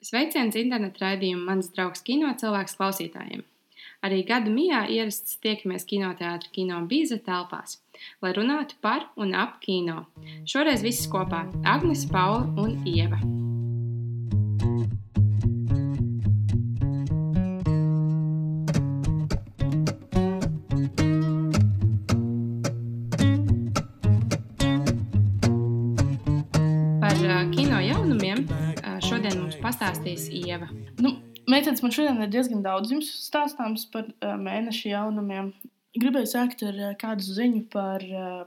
Sveiciens internetu raidījumu mans draugs kino cilvēks klausītājiem. Arī gada mijā ierasts tiekamies kinoteātra kino bīza telpās, lai runātu par un ap kino. Šoreiz viss kopā - Agnes, Paula un Ieva. Mums pastāstīs Ieva. Nu, Meitenes, man šodien ir diezgan daudz jums stāstāms par uh, mēneša jaunumiem. Gribēju sākt ar uh, kādu ziņu par uh,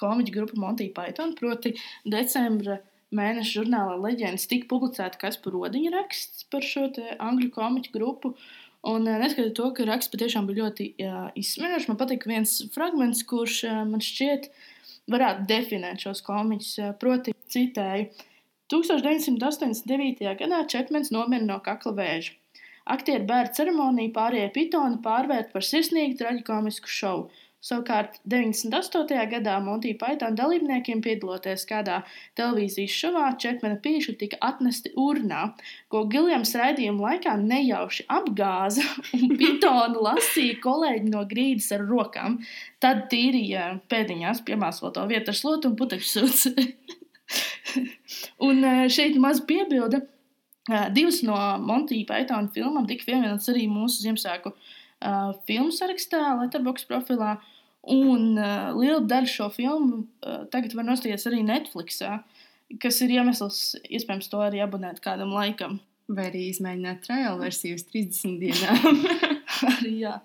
komiķu grupu Monty Python. Proti, decembra mēneša žurnālā Leģendas tika publicēta kas par rodiņu raksts par šo angļu komiķu grupu. Un neskatoties to, ka raksts patiešām bija ļoti uh, izsmeļošs, man patīk viens fragments, kurš uh, man šķiet varētu definēt šos komiķus. Uh, proti, citēju. 1989. gadā Čepmens nomira no kakla vēža. Aktieru bērnu ceremoniju pārējie pitoni pārvērt par sirsnīgu traģikomisku šovu. Savukārt 98. gadā Monty Python dalībniekiem piedaloties kādā televīzijas šovā, Čepmena pīši tika atnesti urnā, ko Giljams raidījuma laikā nejauši apgāza un pitonu lasīja kolēģi no grīdas ar rokām. Tad tīrīja pēdiņās piemāsloto vietu ar slotu un putekļu sūci. un eh, šeit maz piebilda. eh, Divas no Monty Python filmām tika pievienotas arī mūsu Ziemassvētku uh, filmu sarakstā, Letterboxd profilā. Un uh, liela daļa šo filmu uh, tagad var nostīties arī Netflixā, kas ir iemesls, iespējams, to arī abonēt kādam laikam. Vai arī izmēģināt trial versiju uz 30 dienām. arī, jā.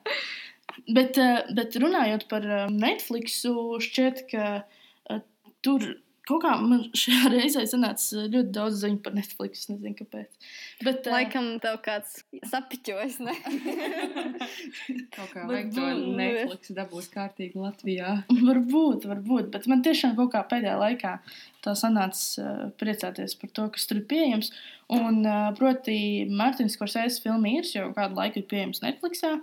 Bet, bet runājot par Netflixu, šķiet, ka tur kaut kā man šajā reizē sanāca ļoti daudz ziņu par Netflix. Es nezinu, kāpēc. Bet, uh, Laikam tev kāds ne? Kaut kā vajag to Varbūt. Netflix dabūt kārtīgi Latvijā. Varbūt, varbūt, bet man tiešām kaut kā pēdējā laikā tā sanāca uh, priecāties par to, kas tur ir pieejams. Un, uh, proti, Mārtiņš Korsēs filma ir jau kādu laiku ir pieejams Netflixā.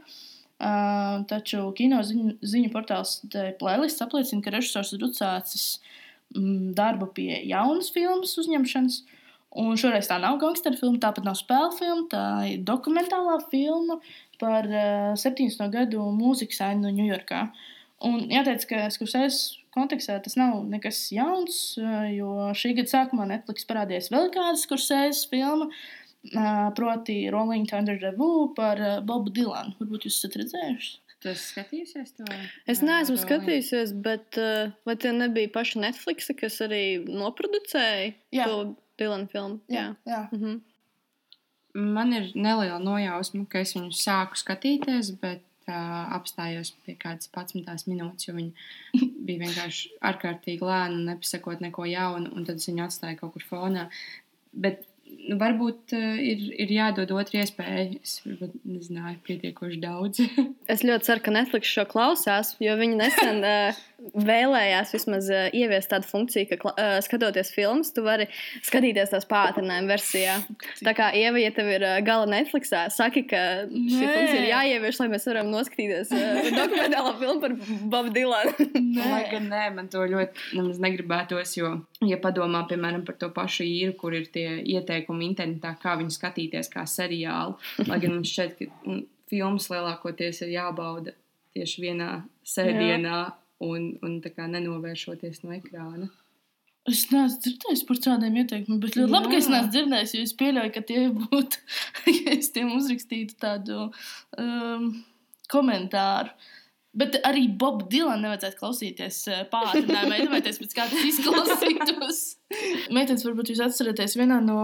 Uh, taču kino ziņu, ziņu portāls The Playlist apliecina, ka režisors ir uzsācis mm, darbu pie jaunas filmas uzņemšanas. Un šoreiz tā nav gangsteru filma, tāpat nav spēļu filma, tā ir dokumentālā filma par uh, 17 gadu mūzikas ainu Ņujorkā. Un jāteic, ka Skursēs kontekstā tas nav nekas jauns, uh, jo šī gada sākumā Netflix parādījās vēl kāda Skursēs filma, uh, proti Rolling Thunder Revue par uh, Bobu Dilanu. Varbūt jūs esat redzējuši? Tu esi skatījusies to? Es neesmu skatījusies, bet uh, vai tie nebija paši Netflix, kas arī noproducēja Jā. to Dilanu filmu? jā. jā. Mhm. Man ir neliela nojausma, ka es viņu sāku skatīties, bet uh, apstājos pie kādas 11 minūtes, jo viņi bija vienkārši ārkārtīgi lēni un nepasakot neko jaunu, un tad es viņu atstāju kaut kur fonā. Bet nu, varbūt uh, ir, ir jādod otra iespēja. Es varbūt nezināju pietiekoši daudz. Es ļoti ceru, ka Netflix šo klausās, jo viņi nesen uh, vēlējās vismaz uh, ieviest tādu funkciju, ka, uh, skatoties filmas, tu vari skatīties tās pātrinājuma versijā. Tā kā Ieva, ja tev ir uh, gala Netflixā, saki, ka šī Nē. funkcija ir jāievieš, lai mēs varam noskatīties uh, dokumentālo filmu par Bobu Dilanu. Gan nē, man to ļoti nemaz negribētos, jo, ja padomā, piemēram, par to pašu īru, kur ir tie ieteikumi internetā, kā viņu skatīties kā seriālu, lai gan šķiet, ka mm, filmas lielākoties ir jābauda tieši vienā sēdienā un, un tā kā nenovēršoties no ekrāna. Es neesmu dzirdējis par šādiem ieteikumiem, bet ļoti labi, ka es Jā. neesmu dzirdējis, es pieļauju, ka tie būtu, ja es tiem uzrakstītu tādu um, komentāru. Bet arī Bobu Dilanu nevajadzētu klausīties uh, pātrinājumā, iedomājieties, pēc kā tas izklausītos. Meitenes, varbūt jūs atceraties vienā no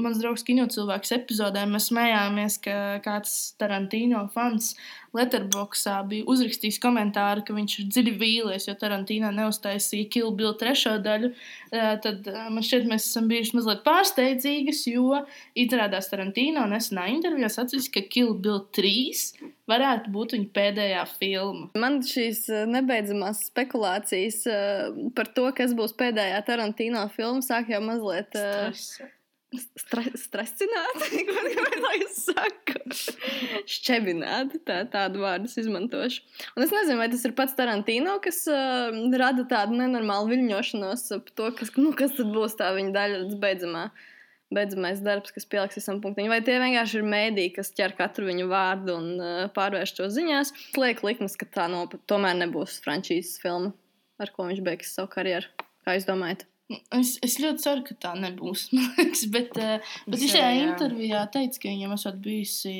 mans draugs kino cilvēks epizodēm, mēs smējāmies, ka kāds Tarantino fans Letterboxā bija uzrakstījis komentāru, ka viņš ir dziļi vīlies, jo Tarantino neuztaisīja Kill Bill trešo daļu. Tad man šķiet, mēs esam bijuši mazliet pārsteidzīgas, jo izrādās Tarantino nesenā intervijā sacīs, ka Kill Bill 3 varētu būt viņa pēdējā filma. Man šīs nebeidzamās spekulācijas par to, kas būs pēdējā Tarantino filma, sāk jau mazliet Stress. Stre stresināti. Lai es saku? Šķebināti, tā, tādu vārdu es izmantošu. Un es nezinu, vai tas ir pats Tarantino, kas uh, rada tādu nenormālu viļņošanos ap to, kas, nu, kas tad būs tā viņa daļa līdz beidzamā. beidzamais darbs, kas pieliks visam punktam. Vai tie vienkārši ir mēdī, kas ķer katru viņu vārdu un uh, pārvērš to ziņās? Liek likmes, ka tā no, tomēr nebūs frančīzes filma, ar ko viņš beigs savu karjeru. Kā jūs domājat? Es, es ļoti ceru, ka tā nebūs. liekas, bet uh, bet viņš šajā Jā, jā. intervijā teica, ka viņam esat bijusi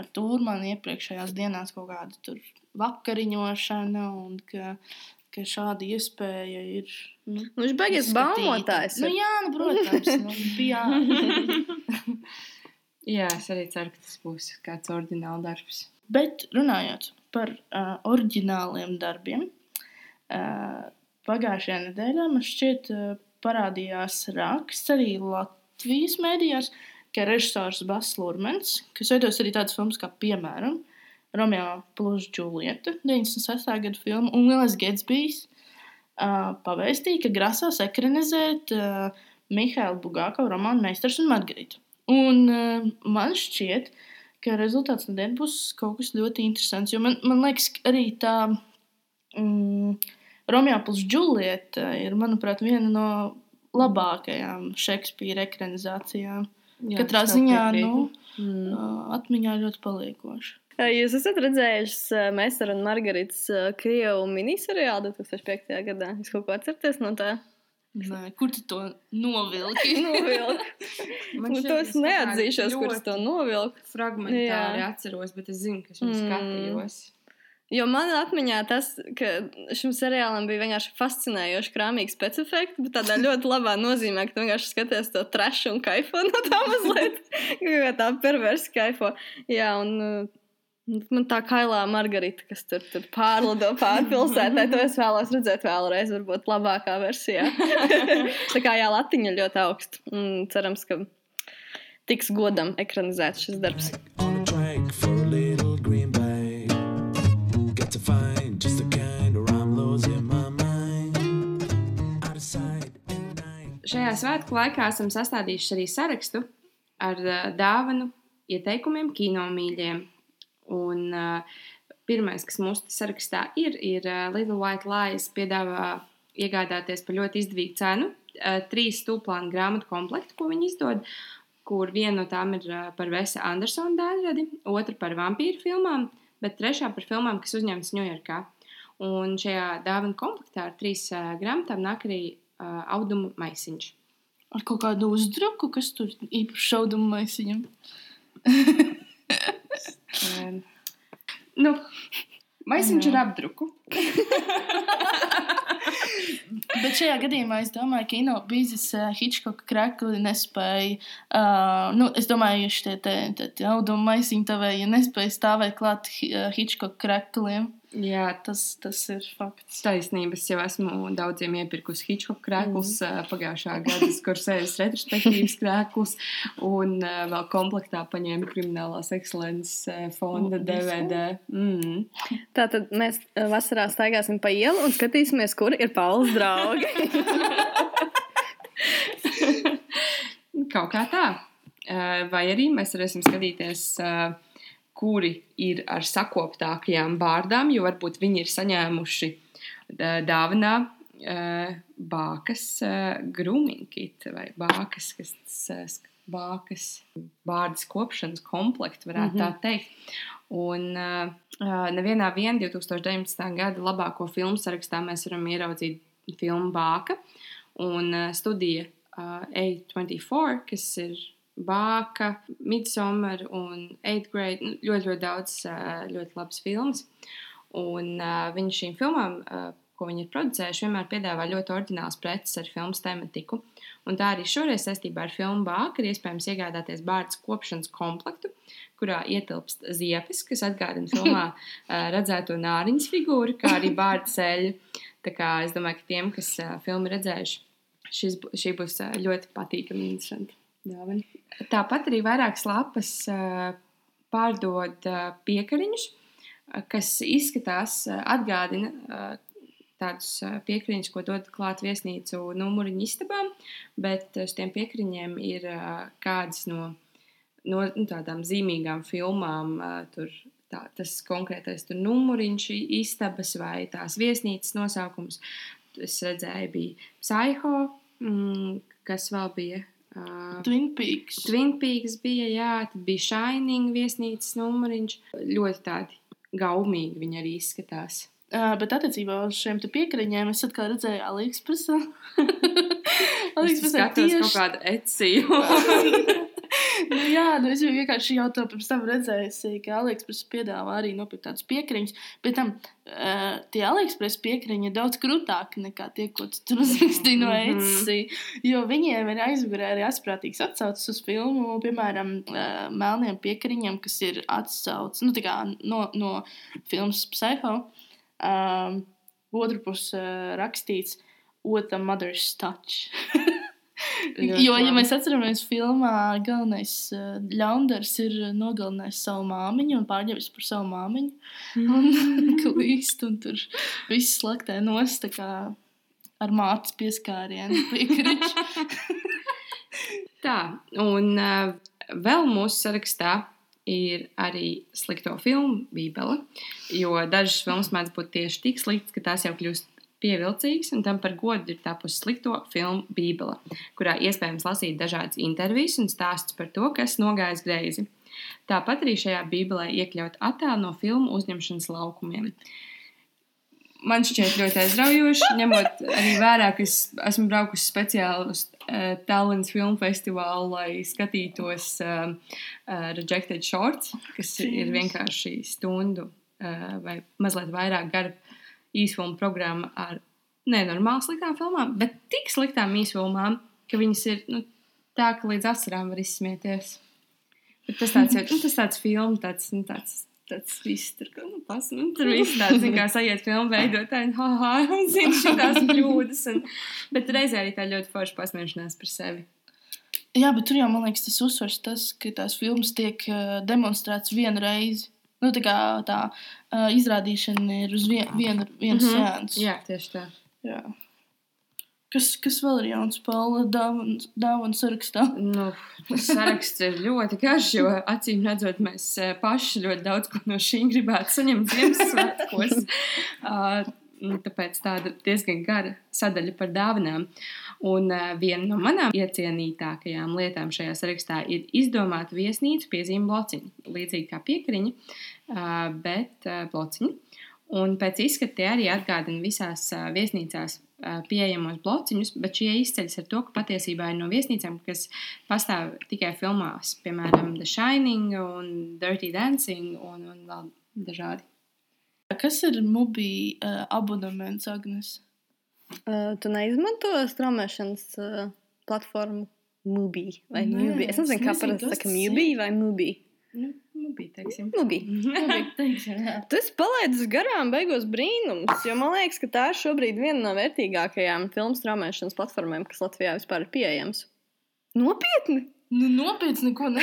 ar Turmanu iepriekšējās dienās kaut kāda vakariņošana un ka, ka šāda iespēja ir. Nu, Nu, viņš beigas baumotājs. Nu, jā, nu, protams, nu, bija. Jā, es arī ceru, ka tas būs kāds oriģināls darbs. Bet runājot par uh, oriģināliem darbiem, uh, pagājušajā nedēļā man šķiet, uh, parādījās raksts arī Latvijas mēdījās, ka režisors Bass Lurmens, kas veidos arī tādas filmas kā, piemēram, Romeo plus Julieta, 96. gada filma un Lielais Gatsbijs, uh, pavēstīja, ka grasās ekranizēt uh, Mihālu Bugākovu romānu Meistars un Margarita. Un uh, man šķiet, ka rezultāts nedēļ būs kaut kas ļoti interesants. Jo man, man liekas, ka arī tā mm, Romeo plus Julieta ir, manuprāt, viena no labākajām Šekspīra ekranizācijām. Jā, Katrā es ziņā nu, Mm. uh, atmiņā ļoti paliekoša. Jūs esat redzējuši Mēsara un Margaritas Krievu miniseriālu 2005. gadā. Jūs kaut ko atceraties no tā? Nē, kur tu to novilki? Novilku. Man Nu, to es neatzīšos, kurš to ļoti novilku. Fragmentāri Jā. atceros, bet es zinu, ka es viņu Mm. skatījos. Jo man atmiņā tas, ka šim seriālam bija vienkārši fascinējoši krāmīgi specifekti, bet tādā ļoti labā nozīmē, ka tu vienkārši skaties to trašu un kaifo no tā mazliet. Kā tā perversi kaifo. Jā, un uh, man tā kailā Margarita, kas tur, tur pārlido pāri pilsētai, to es vēlos redzēt vēlreiz, varbūt labākā versijā. tā kā jā, latiņa ļoti augsta. Un cerams, ka tiks godam ekranizēts šis darbs. Šajā svētku laikā esam sastādījuši arī sarakstu ar uh, dāvanu ieteikumiem kinomīļiem. Un uh, pirmais, kas mūsu sarakstā ir, ir uh, Little White Lies piedāvā iegādāties par ļoti izdevīgu cenu uh, trīs stūplānu grāmatu komplektu, ko viņi izdod, kur viena no tām ir uh, par Vesa Andersona dēļradi, otra par vampīru filmām, bet trešā par filmām, kas uzņemtas Ņujorkā. Un šajā dāvana komplektā ar trīs uh, grāmatām nāk arī uh, auduma maisiņš. Ar kaut kādu uzdruku, kas tur īpaši šaudumu maisiņam. Um, nu, maisiņš ar apdruku. Bet šajā gadījumā es domāju, ka Ino biznesa uh, Hitchcock krekli nespēja. Uh, nu, es domāju, šie te, te, te auduma maisiņi tavēji nespēja stāvēt klāt uh, Hitchcock krekliem. Jā, Tas, tas ir fakts. taisnības jau esmu daudziem iepirkusi Hitchcock krēklus, mm. pagājušā gada kursējas retrospektīvas krēklus, un vēl komplektā paņēmu kriminālās ekscelences fonda Mm, DVD. Mm. Tātad mēs vasarā staigāsim pa ielu un skatīsimies, kur ir Pauls draugi. Kaut kā tā. Vai arī mēs varēsim skatīties, uh, kuri ir ar sakoptākajām bārdām, jo varbūt viņi ir saņēmuši dāvanā bākas grooming kit vai bākas, kas bākas bārdas kopšanas komplektu, varētu mm -hmm. tā teikt. Un uh, nevienā vien 2019. gada labāko filmu sarakstā mēs varam ieraudzīt filmu Bāka un uh, studija uh, A24, kas ir Bāka, Midsommar un 8th grade. Nu, ļoti, ļoti daudz uh, ļoti labas filmas. Un uh, viņi šīm filmām, uh, ko viņi ir producējuši, vienmēr piedāvā ļoti oriģināls preces ar filmas tematiku. Un tā arī šoreiz saistībā ar filmu Bāka ir iespējams iegādāties bārdas kopšanas komplektu, kurā ietilpst ziepes, kas atgādina filmā redzēto nāriņas figūru, kā arī bārda ceļu. Tā kā es domāju, ka tiem, kas filmu redzējuši, šis, šī būs ļoti patīkama un interesanta dāvana. Tāpat arī vairākas lapas uh, pārdod uh, piekariņus, uh, kas izskatās, atgādina tādus piekariņus, ko dod klāt viesnīcu numuriņu istabām, bet uz tiem piekariņiem ir kādas no, no nu, tādām zīmīgām filmām. Tur, tā, tas konkrētais tur numuriņš, istabas vai tās viesnīcas nosaukums. Es redzēju, bija Psycho, mm, kas vēl bija. Uh, Twin Peaks. Twin Peaks bija, jā, tad bija Shining viesnīcas numuriņš. Ļoti tādi gaumīgi viņi arī izskatās. Uh, bet attiecībā uz šiem te piekariņiem es atkal redzēju AliExpressā. Es AliExpressā skatos tieši kaut kādu eciju. nu, jā, nu es vienkārši jau to pirms tam redzēju, ka AliExpress piedāvā arī nopirkt tādus piekariņus. Bet tam uh, tie AliExpress piekariņi ir daudz krūtāki nekā tie, ko tu tur uzrakstīji no Mhm. Etsy. Jo viņiem ir aizmugurē arī atspērtīgs atsaucis uz filmu, piemēram, uh, melniem piekariņiem, kas ir atsaucis nu, no, no filmas Psycho. Um, Otru pusi uh, rakstīts What a Mother's Touch. Jo, ja mēs atceramies, filmā galvenais ļaundars ir nogalinājis savu māmiņu un pārņemis par savu māmiņu. Un klīst, un tur viss slaktē nost tā kā ar mātes pieskārienu piekriču. Tā, un uh, vēl mūsu sarakstā ir arī slikto filmu Bībele. Jo dažas filmas mēdz būt tieši tik sliktas, ka tās jau kļūst pievilcīgas, un tam par godu ir tapusi slikto filmu Bībele, kurā iespējams lasīt dažādas intervijas un stāstus par to, kas nogājis greizi. Tāpat arī šajā Bībelē iekļaut attēlu no filmu uzņemšanas laukumiem. Man šķiet ļoti aizraujoši, ņemot arī vērā, ka es esmu braukusi speciāli uz uh, Tallinas filmu festivālu, lai skatītos uh, uh, Rejected Shorts, kas ir vienkārši stundu uh, vai mazliet vairāk gara īsfilmu programma ar nenormāli sliktām filmām, bet tik sliktām īsfilmām, ka viņas ir nu, tā, ka līdz asarām var izsmieties. Bet tas tāds, jau, nu, tas tāds filmu, tāds, nu, tāds, tāds viss tur, ka, nu, pas, nu, tur viss tāds, zin, kā sajiet filmu veidotāji, ha, ha, un zina šitās kļūdas, un, bet reizē arī tā ļoti forši pasmiešanās par sevi. Jā, bet tur jau man liekas, tas uzsvars tas, ka tās filmas tiek uh, demonstrētas vienu reizi. Nu, tā kā tā uh, izrādīšana ir uz vien, vienu, vienu mm. -hmm. sēnesi. Jā, tieši tā. Jā. Kas, kas vēl ir jauns Paula dāvana, sarakstā? Nu, saraksts ir ļoti garš, jo acīm redzot, mēs paši ļoti daudz ko no šī gribētu saņemt Ziemassvētkos. Uh, Tāpēc tāda diezgan gara sadaļa par dāvanām. Un uh, viena no manām iecienītākajām lietām šajā sarakstā ir izdomāt viesnīcu piezīmju blociņu. Līdzīgi kā piekariņa, uh, bet uh, blociņu. Un pēc izskata tie arī atgādina visās viesnīcās pieejamos blociņus, bet šie izceļas ar to, ka patiesībā ir no viesnīcām, kas pastāv tikai filmās, piemēram, The Shining un Dirty Dancing un, un vēl dažādi. Kas ir mobī uh, abonements, Agnes? Uh, tu neizmanto straumēšanas uh, platformu Mubi vai Mubi? Es nezinu, kā parasti saka Mubi vai Mubi. Nu, bija, teiksim. Jā. Tu esi palaidis garām beigos brīnums, jo man liekas, ka tā ir šobrīd viena no vērtīgākajām filmu straumēšanas platformām, kas Latvijā vispār ir pieejams. Nopietni! Nu, nopietni, neko. Un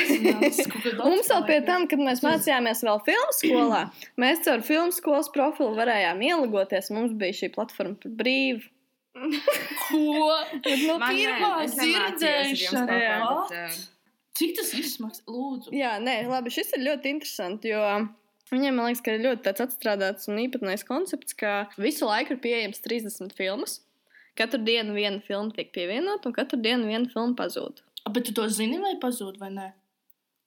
Mums vēl pie tam, kad mēs mācījāmies vēl filmu skolā, mēs caur filmu skolas profilu varējām ielagoties. Mums bija šī platforma par brīvu. Ko? Nu, Man pirmā dzirdēšana, Cik tas izmaksā? Lūdzu. Jā, nē, labi, šis ir ļoti interesants, jo viņiem, man liekas, ka ir ļoti tāds atstrādāts un īpatnējs koncepts, ka visu laiku ir pieejams 30 filmas. Katru dienu viena filma tiek pievienota, un katru dienu viena filma pazūd. A, Bet tu to zini, vai pazūd, vai nē?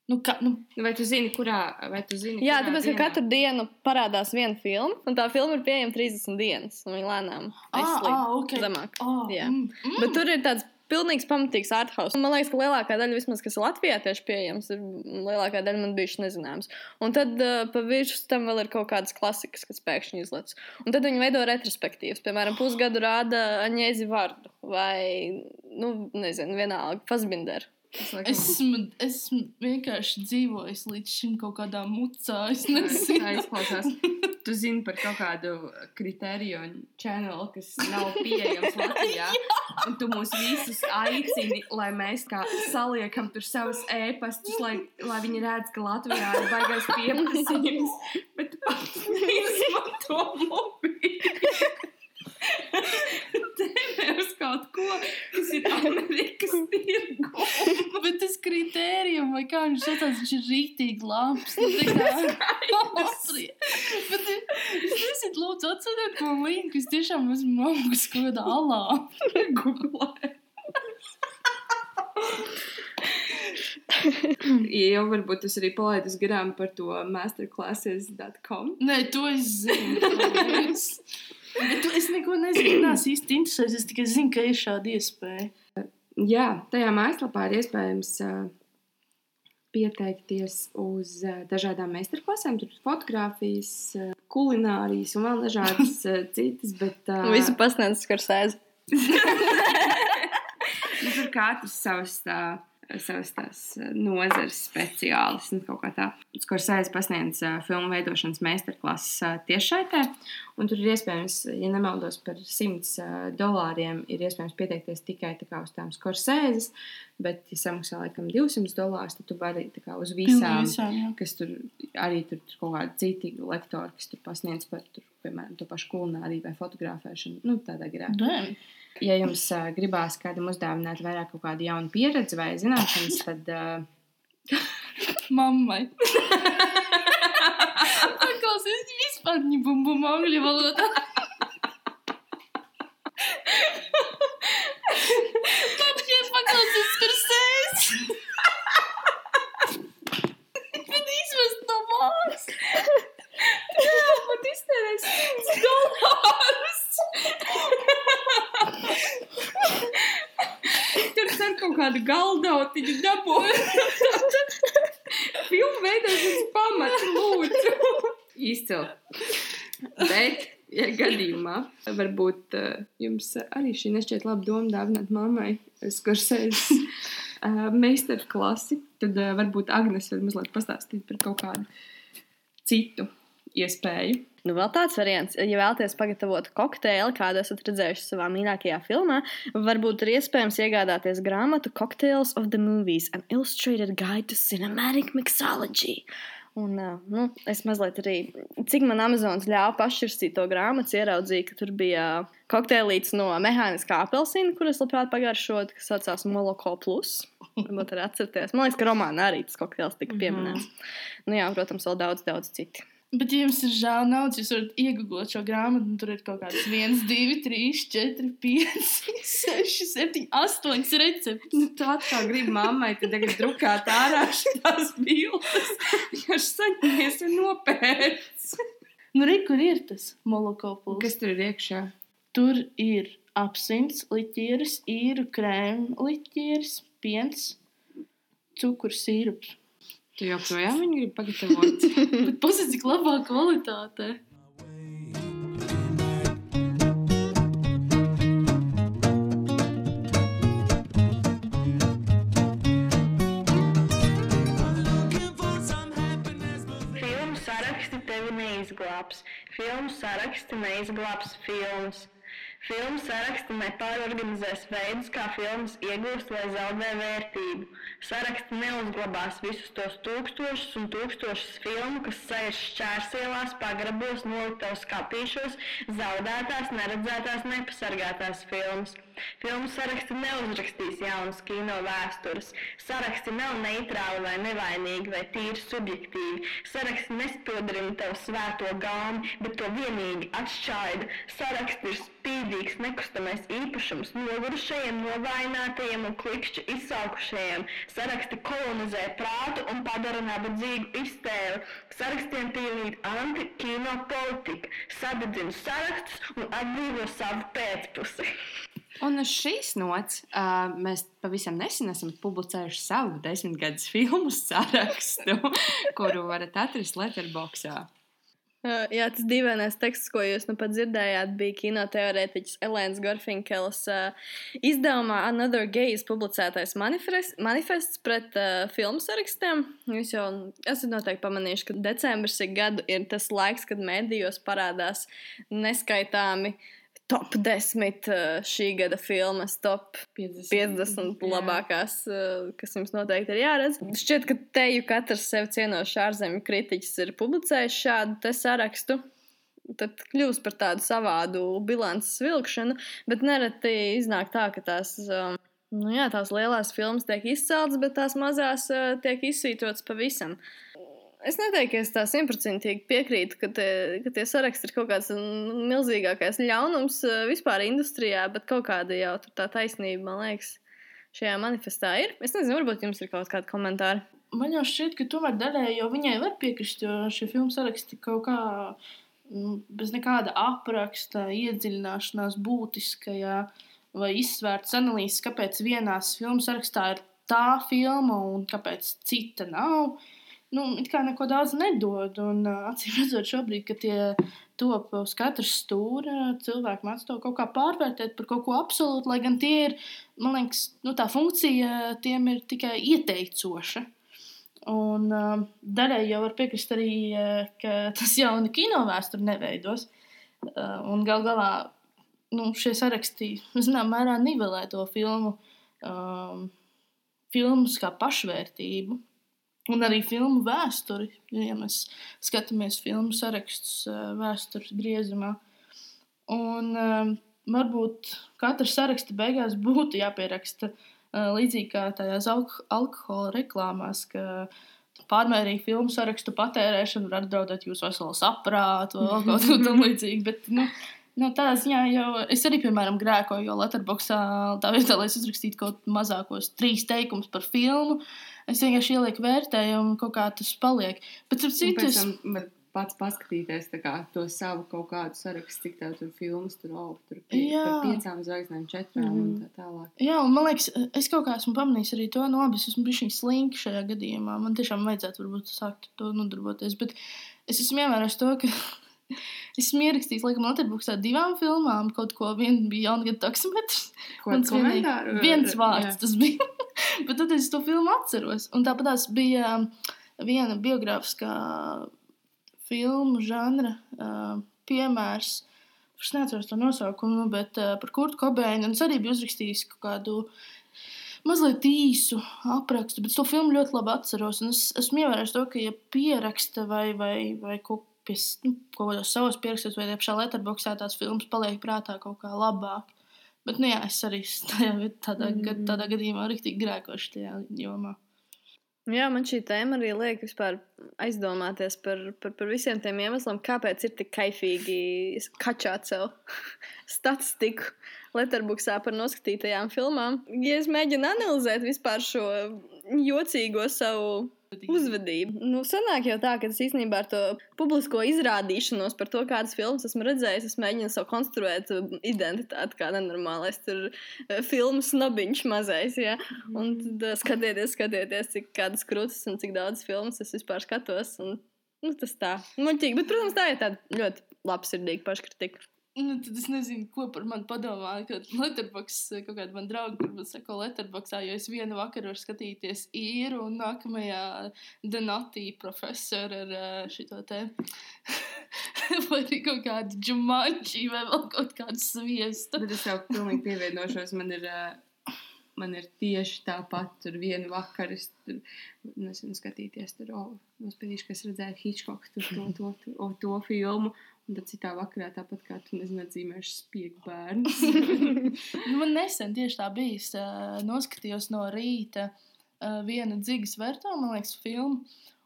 Nu, ka, nu, Vai tu zini, kurā? Vai tu zini, Jā, kurā tāpēc, ka dienā? katru dienu parādās viena filma, un tā filma ir pieejama 30 dienas, un viņa lēnām ah, aizslīd ah, ok. zemāk. Ah, Jā. mm, mm. Bet tur ir tāds pilnīgs pamatīgs arthouse. Man liekas, ka lielākā daļa, vismaz, kas Latvijā tieši pieejams, ir lielākā daļa man bijuši nezināms. Un tad uh, pa virsmu tam vēl ir kaut kādas klasikas, kas pēkšņi izlaiž. Un tad viņi veido retrospektīvas. Piemēram, pusgadu rāda Aņēzi vārdu vai, nu, nezinu, vienalga, Fasbinder. Es laikam- Esmu, esmu vienkārši dzīvojis līdz šim kaut kādā mucā. Es nezinu. izklausās. Tu zini par kaut kādu kritēriju un čanelu, kas nav pieejams Latvijā. Un tu mūs visus aicini, lai mēs kā saliekam tur savus ēpastus, lai, lai viņi redz, ka Latvijā ir baigais pieprasījums. Bet pats neizmanto mobīlu. Kaut ko, kas ir Amerikas tirgu. Bet tas kritērijum, vai kā viņš saucās, viņš ir rītīgi labs. Nu. Bet es nezinu, lūdzu, atsūtiet man linku, es tiešām esmu augus kaut kādā alā. Google. Ja jau varbūt tas arī palaidis garām par to masterclasses.com. Nē, to es zinu. Bet tu, es neko nezinu. Nē, īsti interesēs. Es tikai zinu, ka ir šāda iespēja. Jā, tajā mājaslapā ir iespējams uh, pieteikties uz uh, dažādām meistarklasēm. Tur ir fotografijas, uh, kulinārijas un vēl dažādas uh, citas. Bet, uh, Visu pasniedz skursēzi. Nu, tur katrs savs, tā, savs tās eh, nozares speciālists un kaut kā tā. Kur sēž pasniedz uh, filmu veidošanas meistarklases uh, tiešsaitē. Un tur ir iespējams, ja nemaldos, par 100 uh, dolāriem ir iespējams pieteikties tikai tā kā uz tām skorsēzes. Bet, ja samaksā laikam 200 dolārus, tad tu vari tā kā uz visām. visām, jā. Kas tur arī tur ir kaut kādi citi lektori, kas tur pasniedz par, tur, piemēram, to pašu kulināriju vai fotografēšanu. Nu, tādā garā. Ja jums uh, gribās kādam uzdāvināt vairāk kaut kādu jaunu pieredzi vai zināšanas, tad uh, Mammai. Paklausies, vispār viņa bumbu angļu valodā. Paņem, paklausies, kur sēs. Bet izvest no mājas. Jā, pat iztērēs 100 dolārus. Tur cer kaut kādu galdautiņu dabūt. Filmu veidošanas pamats, lūdzu. Izcili. Bet, ja gadījumā varbūt uh, jums arī šī nešķiet laba doma dāvināt mammai skursēs uh, meistarklasi, tad uh, varbūt Agnes var mazliet pastāstīt par kaut kādu citu iespēju. Nu, vēl tāds variants, ja vēlaties pagatavot kokteili, kādu esat redzējuši savā mīļākajā filmā, varbūt ir iespējams iegādāties grāmatu Cocktails of the Movies, an illustrated guide to cinematic mixology. Un, nu, es mazliet arī, cik man Amazonas ļāva pašķirstīt to grāmatu, ieraudzīju, ka tur bija kokteilīts no mehāniskā apelsīna, kuras labprāt pagaršot, kas saucās Moloko Plus. Varbūt arī atcerieties. Man liekas, ka romānā arī tas kokteils tika pieminēts. Mm -hmm. Nu, jā, protams, vēl daudz, daudz citu. Bet, ja jums ir žēl naudas, jūs varat iegūt šo grāmatu, un tur ir kaut kāds 1, 2, 3, 4, 5, 6, 7, 8 recepti. Nu, tā kā grib mammai, tad tagad drukāt ārā šīs bildes. Viņš saņemies un nopērts. Nu, re, kur ir tas molokopls? Kas tur ir iekšā? Tur ir apelsīns, liķieris, īru krēma, liķieris, piens, cukurs, sīrups. Tu joprojām viņu gribi pagatavot. Bet pasaka, cik labā kvalitātē. Filmu saraksti tevi neizglābs. Filmu saraksti neizglābs filmas. Filmu saraksti nepārorganizēs veidus, kā filmas iegūst vai zaudē vērtību. Saraksti neuzglabās visus tos tūkstošus un tūkstošus filmu, kas sēž šķērsielās, pagrabos, noliktavas kapīšos, zaudētās, neredzētās, nepasargātās filmas. Filmu saraksti neuzrakstīs jaunas kino vēstures. Saraksti nav neitrāli vai nevainīgi vai tīri subjektīvi. Saraksti nespildrina tev svēto gaumi, bet to vienīgi atšķaida. Saraksti ir spīdīgs, nekustamais īpašums nogurušajiem, novājinātajiem un klikšķi izsaukušajiem. Saraksti kolonizē prātu un padara nabadzīgu iztēli. Sarakstiem piemīt anti-kino politika, sadedzina sarakstus un atbrīvo savu pēcpusi. Un šīs nots uh, mēs pavisam nesen esam publicējuši savu desmitgades filmu sarakstu, kuru varat atrast Letterboxā. Uh, jā, tas dīvainais teksts, ko jūs nu pat dzirdējāt, bija kinoteorētiķis Elēnas Gorfinkelas uh, izdevumā Another Gaze publicētais manifest, manifests pret uh, filmu sarakstiem. Jūs jau esat noteikti pamanījuši, ka decembris ik gadu ir tas laiks, kad mēdījos parādās neskaitāmi top 10 uh, šī gada filmas, top 50, 50 labākās, uh, kas jums noteikti ir jāredz. Šķiet, ka te jau katrs sev cienošs ārzemju kritiķis ir publicējis šādu sarakstu. Tad kļūst par tādu savādu bilances vilkšanu, bet nereti iznāk tā, ka tās, um, nu jā, tās lielās filmas tiek izceltas, bet tās mazās uh, tiek izsvītrotas pavisam. Es neteiktu, ka es tā simtprocentīgi piekrītu, ka, te, ka tie saraksti ir kaut kāds mm, milzīgākais ļaunums uh, vispār industrijā, bet kaut kāda jau tā taisnība, man liekas, šajā manifestā ir. Es nezinu, varbūt jums ir kaut kādi komentāri. Man jau šķiet, ka tomēr daļai jau viņai var piekrist, jo šie filmu saraksti kaut kā mm, bez nekāda apraksta, iedziļināšanās būtiskajā vai izsvērtas analīzes, kāpēc vienās filmu sarakstā ir tā filma un kāpēc cita nav. Nu, kā neko daudz nedod. Un, acīm redzot, šobrīd, kad tie top uz katras stūra, cilvēki mācās to kaut kā pārvērtēt par kaut ko absolūtu, lai gan tie ir, man liekas, nu, tā funkcija tiem ir tikai ieteicoša. Un uh, daļai jau var piekrist arī, ka tas jaunu kino vēsturi neveidos. Un gal galā nu, šie saraksti, zināmā mērā, nivelē to filmu, um, filmas kā pašvērtību. Un arī filmu vēsturi, ja mēs skatāmies filmu sarakstus uh, vēstures griezumā. Un um, varbūt katra saraksta beigās būtu jāpieraksta uh, līdzīgi kā tajās alko alkohola reklāmās, ka pārmērīga filmu sarakstu patērēšana var apdraudēt jūsu veselo saprātu vai kaut ko tamlīdzīgu. Bet, nu, Nu, tādā ziņā jau es arī, piemēram, grēkoju, jo Latvijā tā vietā, lai es uzrakstītu kaut mazākos trīs teikumus par filmu, es vienkārši ielieku vērtējumu un kaut kā tas paliek. Bet, ap Un citu, es pats paskatīties kā, to savu kaut kādu sarakstu, cik tev tur filmas tur oh, tur par piecām zvaigznēm, četrām un Mhm. tā tālāk. Jā, un man liekas, es kaut kā esmu pamanījis arī to, nu, labi, es esmu bijis slinks šajā gadījumā. Man tiešām vajadzētu varbūt sākt to nodarboties. Bet es esmu ievērojis to, ka esmu ierakstījis, laikam, Latvijas divām filmām. Kaut ko viena bija jaungada taksometrs. Vienīgi- komentāru? Viens vārds Jā. tas bija. Bet tad es to filmu atceros. Un tāpat tās bija um, viena biogrāfiskā filmu žanra uh, piemērs. Es neatceros to nosaukumu, bet uh, par Kurtu Kobeinu. Un es arī biju uzrakstījis kaut kādu mazliet īsu aprakstu, bet to filmu ļoti labi atceros. Un es esmu ievērojis to, ka, ja pieraksta vai, vai, vai kaut kas nu, savos pierakstos, vai pašā letterboxā tās filmas paliek prātā kaut kā labāk. Bet, nu, jā, es arī tajā, tādā, mm. Tādā gadījumā rīktīgi grēkošu tajā jomā. Jā, man šī tēma arī liek aizdomāties par, par, par visiem tiem iemesliem, kāpēc ir tik kaifīgi kačāt sev statistiku Letterboxā par noskatītajām filmām. Ja es mēģinu analizēt vispār šo jocīgo savu uzvedību, nu, sanāk jau tā, ka es īstenībā ar to publisko izrādīšanos par to, kādas filmas esmu redzējis, es mēģinu sev konstruēt uh, identitāti kā nenormālais tur uh, filmu snobiņš mazais, jā. Un tad uh, skatieties, skatieties, cik kādas krūtis un cik daudz filmas es vispār skatos. Un, nu, tas tā, muļķīgi. Bet, protams, tā ir tāda ļoti labsirdīga paškritika. Nu, tad es nezinu, ko par mani padomā. Kad Letterbox kaut kāda man drauga, kur man sako Letterboxā, jo es vienu vakaru varu skatīties īru un nākamajā Denatī profesoru ar ā, šito te. vai arī kaut kādu džumanči vai vēl kaut kādu sviestu. Bet es jau pilnīgi pievienošos. Man ir, ā, man ir tieši tāpat. Tur vienu vakaru es tur nezinu, skatīties. Tur oh, nospēdīšu, ka es redzēju Hitchcock tur to, to, to, to, to filmu. Un tad citā vakarā tāpat kā tu nezini, atzīmēšu spiegu bērnu. Nu, man nesen tieši tā uh, noskatījos no rīta vienu dzigas vērtā, man liekas, filmu.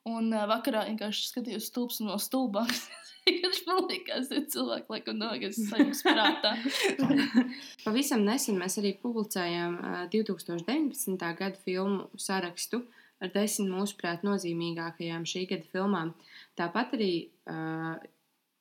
Un uh, vakarā vienkārši skatījos stulbs no stulbām. Viņš man liekas, ka cilvēki laikam nākas sajūtas prātā. Pavisam nesen mēs arī publicējām ā, 2019. gada filmu sarakstu ar desmit mūsuprāt nozīmīgākajām šī gada filmām. Tāpat arī uh,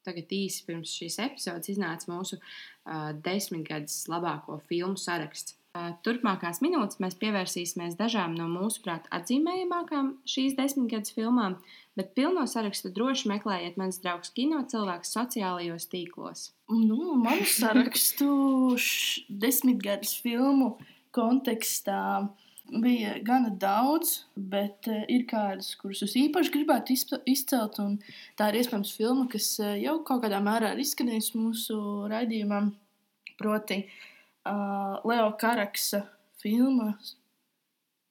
tagad īsi pirms šīs epizodes iznāca mūsu uh, desmitgades labāko filmu saraksts. Turpmākās minūtes mēs pievērsīsimies dažām no mūsuprāt atzīmējamākām šīs desmitgades filmām, bet pilno sarakstu droši meklējiet mans draugs kino cilvēks sociālajos tīklos. Nu, manu sarakstu desmitgades filmu kontekstā bija gana daudz, bet ir kādas, kuras es īpaši gribētu izcelt. un Tā ir iespējams filma, kas jau kaut kādā mērā ir izskanējusi mūsu raidījumā. Proti, uh, Leo Karaksa filma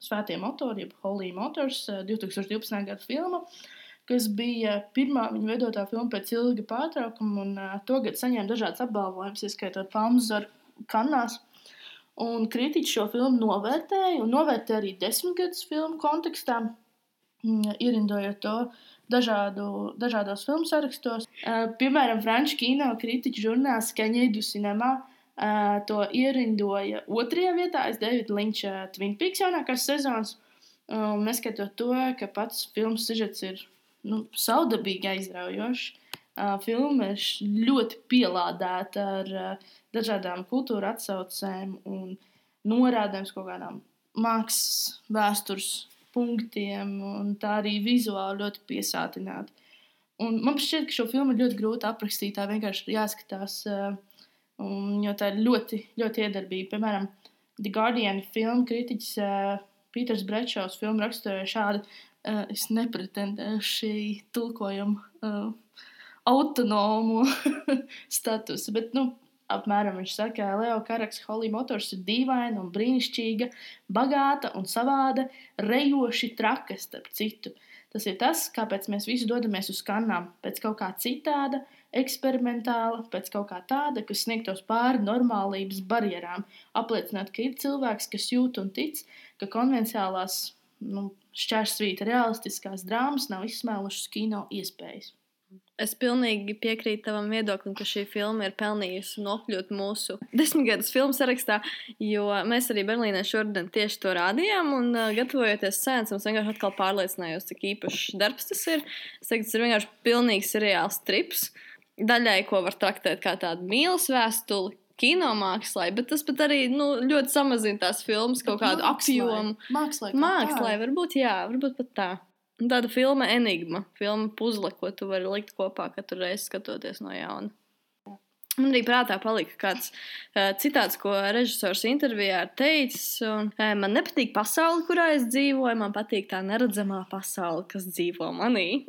Svētie motori, jeb Holy Motors, uh, 2012. gada filma kas bija pirmā viņa veidotā filma pēc ilga pārtraukuma, un uh, to gadu saņēma dažādas apbalvojumus, ieskaitot Palmzaru kanās. Un kritiķi šo filmu novērtēja, un novērtēja arī desmitgadus filmu kontekstā, mm, ierindojot to dažādu, dažādos filmu sarakstos. Uh, piemēram, franču kino kritiķu žurnāls Kaņē du Cinema Uh, to ierindoja otrajā vietā aiz Davida Linča Twin Peaks jaunākās sezonas. Um, neskatot to, ka pats filmas sižets ir nu, saudabīgi aizraujošs. Uh, filma ir ļoti pielādēta ar uh, dažādām kultūra atsaucēm un norādēm uz kaut kādām mākslas, vēstures punktiem, un tā arī vizuāli ļoti piesātināta. Un man šķiet, ka šo filmu ir ļoti grūti aprakstīt. Tā vienkārši ir jāskatās, uh, un, jo tā ir ļoti, ļoti iedarbīga. Piemēram, The Guardian filmu kritiķis uh, Pīters Brečovs filmu raksturoja šādi: uh, Es nepretendēju šī tulkojuma uh, autonomu statusu, bet, nu, apmēram viņš saka, ka Leo Karaks Holly Motors ir dīvaina un brīnišķīga, bagāta un savāda, rejoši traka starp citu. Tas ir tas, kāpēc mēs visi dodamies uz kanām. Pēc kaut kā citāda, eksperimentāla, pēc kaut kā tāda, kas sniegtos pāri normālības barjerām. Apliecināt, ka ir cilvēks, kas jūt un tic, ka konvencionālās nu, šķērsvīta realistiskās drāmas nav izsmēlušas kino iespējas. Es pilnīgi piekrītu tavam viedoklim, ka šī filma ir pelnījusi nokļūt mūsu desmitgades filmu sarakstā, jo mēs arī Berlīnē šodien tieši to rādījām. Un, uh, gatavojoties sēncam, es vienkārši atkal pārliecinājos, cik īpašs darbs tas ir. Es teiktu, tas ir vienkārši pilnīgs seriāls trips. Daļai, ko var traktēt kā tādu mīlestības vēstuli, kinomākslā, bet tas pat arī nu, ļoti samazina tās filmas kaut kādu apjomu. Mākslā, Mākslā, varbūt, jā, varbūt pat tā. Un Tāda filma enigma, filma puzle, ko tu vari likt kopā katru reizi skatoties no jauna. Man arī prātā palika kāds uh, citāts, ko režisors intervijā ir teicis. Un, uh, man nepatīk pasaule, kurā es dzīvoju, man patīk tā neredzamā pasaule, kas dzīvo manī.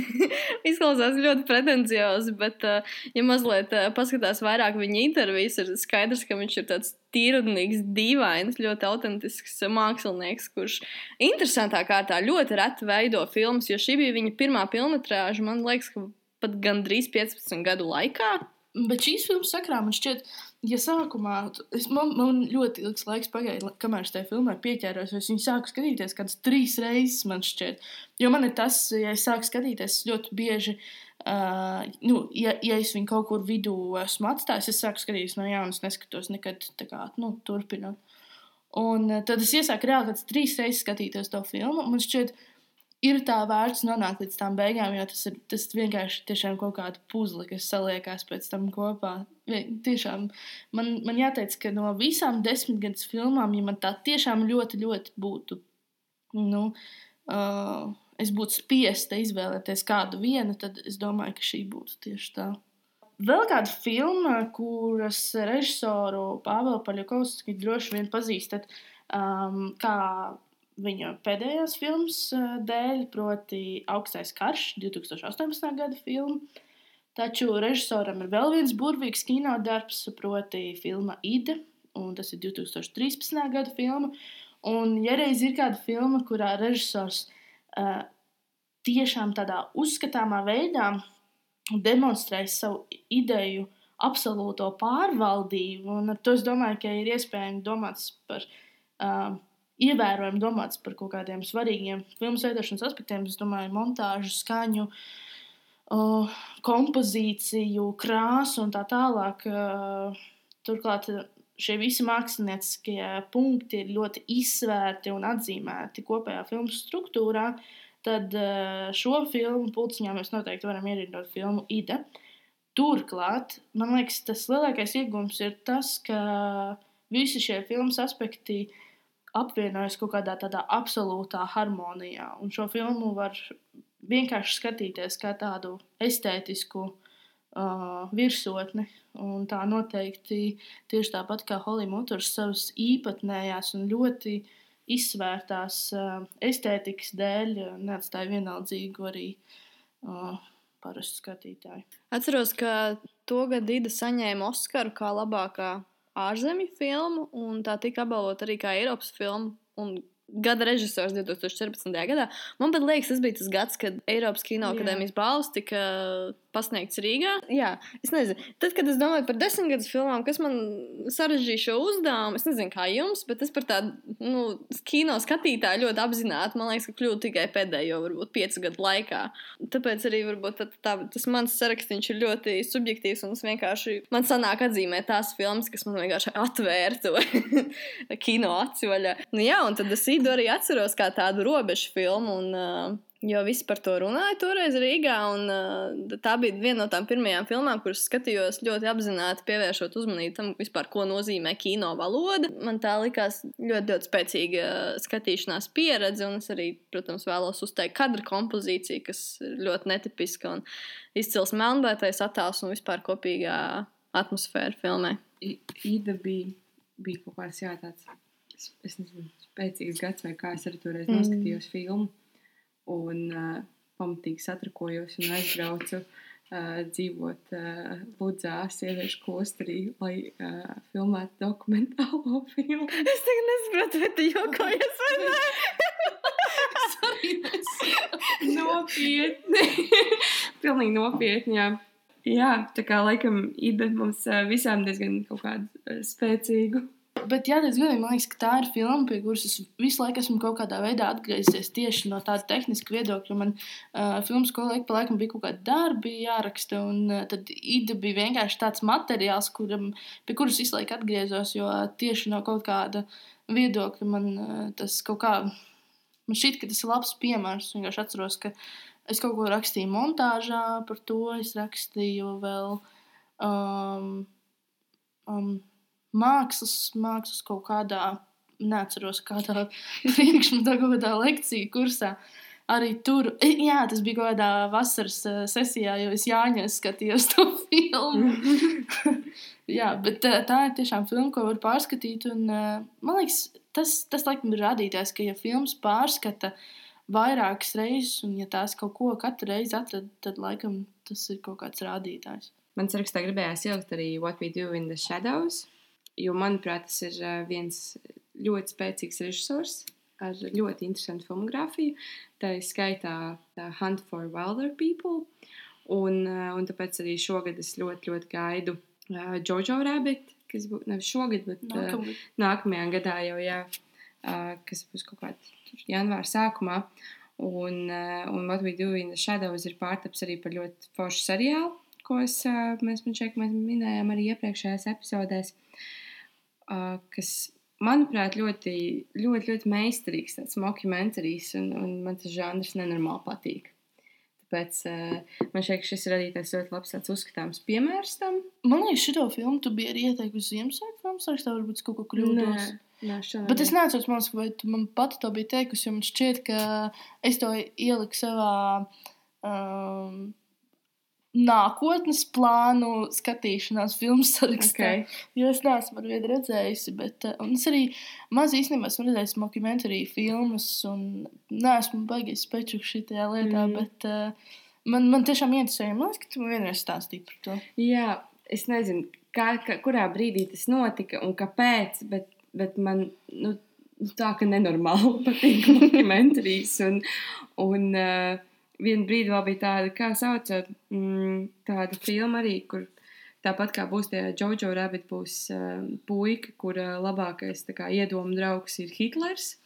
Izklausās ļoti pretenciozi, bet, uh, ja mazliet uh, paskatās vairāk viņa intervijas, ir skaidrs, ka viņš ir tāds tīrudnīgs, dīvains, ļoti autentisks mākslinieks, kurš interesantā kārtā ļoti reti veido filmas, jo šī bija viņa pirmā filmatrāža, man liekas, ka pat gandrīz 15 gadu laikā. Bet šīs filmas sakrā man šķiet, ja sākumā es, man, man ļoti ilgs laiks pagāja, kamēr es tajā filmā pieķēros, es viņu sāku skatīties kādas trīs reizes, man šķiet. Jo man ir tas, ja es sāku skatīties ļoti bieži, uh, nu, ja, ja es viņu kaut kur vidū esmu atstājis, es sāku skatīties no jauna, es neskatos nekad kā, nu, turpinot. Un tad es iesāku reāli kāds trīs reizes skatīties to filmu, man šķiet, ir tā vērts nonākt līdz tām beigām, jo tas ir tas vienkārši tiešām kaut kāda puzle, kas saliekās pēc tam kopā. Tiešām man, man jāteic, ka no visām desmitgadus filmām, ja man tā tiešām ļoti, ļoti būtu, nu, uh, es būtu spiesta izvēlēties kādu vienu, tad es domāju, ka šī būtu tieši tā. Vēl kāda filma, kuras režisoru Pāvelu Paļakovski droši vien pazīstat, um, kā viņa pēdējās filmas uh, dēļ, proti Augstais karš, 2018. gada filma. Taču režisoram ir vēl viens burvīgs kinodarbs, proti filma Ide, un tas ir 2013. gada filma. Un, ja reiz ir kāda filma, kurā režisors uh, tiešām tādā uzskatāmā veidā demonstrēs savu ideju absolūto pārvaldību, un ar to es domāju, ka ir iespējams domāts par uh, ievērojami domāts par kaut kādiem svarīgiem filmu veidošanas aspektiem. Es domāju, montāžu, skaņu, uh, kompozīciju, krāsu un tā tālāk. Uh, turklāt uh, šie visi mākslinieckie punkti ir ļoti izsvērti un atzīmēti kopējā filmu struktūrā. Tad uh, šo filmu pulciņā mēs noteikti varam ierindot filmu Ida. Turklāt, man liekas, tas lielākais iegūms ir tas, ka visi šie filmas aspekti apvienojas kaut kādā tādā absolūtā harmonijā. Un šo filmu var vienkārši skatīties kā tādu estētisku uh, virsotni. Un tā noteikti tieši tāpat kā Holly Motors savas īpatnējās un ļoti izsvērtās uh, estētikas dēļ neatstāja vienaldzīgu arī uh, parastu skatītāju. Atceros, ka to gadu Dīda saņēma Oskaru kā labākā ārzemju filmu, un tā tika apbalvota arī kā Eiropas filma. Un Gada režisors 2014. gadā. Man liekas, tas bija tas gads, kad Eiropas Kino akadēmijas balvas tika pasniegts Rīgā. Jā, es nezinu, tad, kad es domāju par desmitgadus filmām, kas man sarežģīja šo uzdevumu, es nezinu, kā jums, bet es par tādu nu, kino skatītāju ļoti apzināti, man liekas, ka kļūtu tikai pēdējo, varbūt, piecu gadu laikā. Tāpēc arī varbūt tā, tā, tas mans sarakstīns ir ļoti subjektīvs, un es vienkārši man sanāk atzīmēt tās filmas, kas man vienkārši atvēra to kino aci vaļā. Nu, jā, un tad es īdu arī atceros kā tādu robežu filmu. Un, uh, Jo visi par to runāja toreiz Rīgā. Un, uh, tā bija viena no tām pirmajām filmām, kuras skatījos ļoti apzināti, pievēršot uzmanību tam, vispār, ko nozīmē kino valoda. Man tā likās ļoti, ļoti spēcīga skatīšanās pieredze, un es arī, protams, vēlos uzteikt kadra kompozīciju, kas ir ļoti netipiska un izcils melnbaitais attēls un vispār kopīgā atmosfēra filmē. I- Ida bija, bija kaut kāds jā, tāds, es, es nezinu, spēcīgs gads, vai kā es arī toreiz Mm. noskatījos filmu. Un uh, pamatīgi satrakojos un aizbraucu uh, dzīvot uh, Ludzā, sieviešu klosterī, lai uh, filmētu dokumentālo filmu. Es tagad nesaprotu, vai tu jokojies vai nē. Nopietni. Pilnīgi nopietni. Jā. jā, tā kā laikam Ida mums visām diezgan kaut kādu spēcīgu. Bet, jā, tas godīgi, man liekas, ka tā ir filma, pie kuras es visu laiku esmu kaut kādā veidā atgriezies tieši no tāda tehniska viedokļa. Man uh, filmas ik pa laikam bija kaut kādi darbi jāraksta, un uh, tad ida bija vienkārši tāds materiāls, kuram, pie kuras visu laiku atgriezos, jo tieši no kaut kāda viedokļa man uh, tas kaut kā, man šķiet, ka tas ir labs piemērs. Es vienkārši atceros, ka es kaut ko rakstīju montāžā par to, es rakstīju vēl. Um, um, mākslas, mākslas kaut kādā, neatceros, kādā priekšmetā, kaut kādā lekciju kursā. Arī tur, jā, tas bija kaut kādā vasaras eh, sesijā, jo es Jāņos skatījos to filmu. jā, bet eh, tā ir tiešām filma, ko var pārskatīt. Un, eh, man liekas, tas, tas laikam ir rādītājs, ka ja filmas pārskata vairākas reizes, un ja tās kaut ko katru reizi atrada, tad laikam tas ir kaut kāds rādītājs. Man sarakstā gribējās ielikt arī What We Do in the Shadows, jo, manuprāt, tas ir ā, viens ļoti spēcīgs režisors ar ļoti interesantu filmogrāfiju. Tā ir skaitā tā Hunt for Wilder People. Un, ā, un tāpēc arī šogad es ļoti, ļoti gaidu uh, Jojo Rabbit, kas būs nevis šogad, bet ā, Nākamais. nākamajā gadā jau, jā, uh, kas būs kaut kādā janvāra sākumā. Un, uh, un What We Do in the Shadows ir pārtaps arī par ļoti foršu seriālu, ko es, uh, mēs, man šeit, mēs minējām arī iepriekšējās epizodēs, uh, kas, manuprāt, ļoti, ļoti, ļoti meistarīgs, tāds mockumentarijs, un, un man tas žanrs nenormāli patīk. Tāpēc uh, man šeit šis tāds ļoti labs tāds uzskatāms piemērs tam. Man liekas, šo filmu tu biji arī ieteikusi Ziemassvētku filmu sarakstā, varbūt kaut ko kļūdos. Nē, šādi. Bet es neatceros, man vai tu man pati to biji teikusi, jo man šķiet, ka es to ieliku savā um, nākotnes plānu skatīšanās filmu sarakstā. Okay. Jo es neesmu ar vienu redzējusi, bet un es arī maz īstenībā esmu redzējis dokumentāru filmas, un neesmu baigājis spēcīgs šajā lietā, Mm. bet uh, man, man tiešām interesēja. Man liekas, ka tu man vienreiz stāstīji par to. Jā, es nezinu, kā, kā, kurā brīdī tas notika un kāpēc, bet, bet man nu, tā ka nenormāli patīk dokumentārijs. Un, un uh, vienā brīdī vēl bija tāda, kā sauc, mm, tāda filma arī, kur tāpat kā būs tie Jojo Rabbit, būs uh, puika, kura labākais tā kā, iedomu draugs ir Hitlers.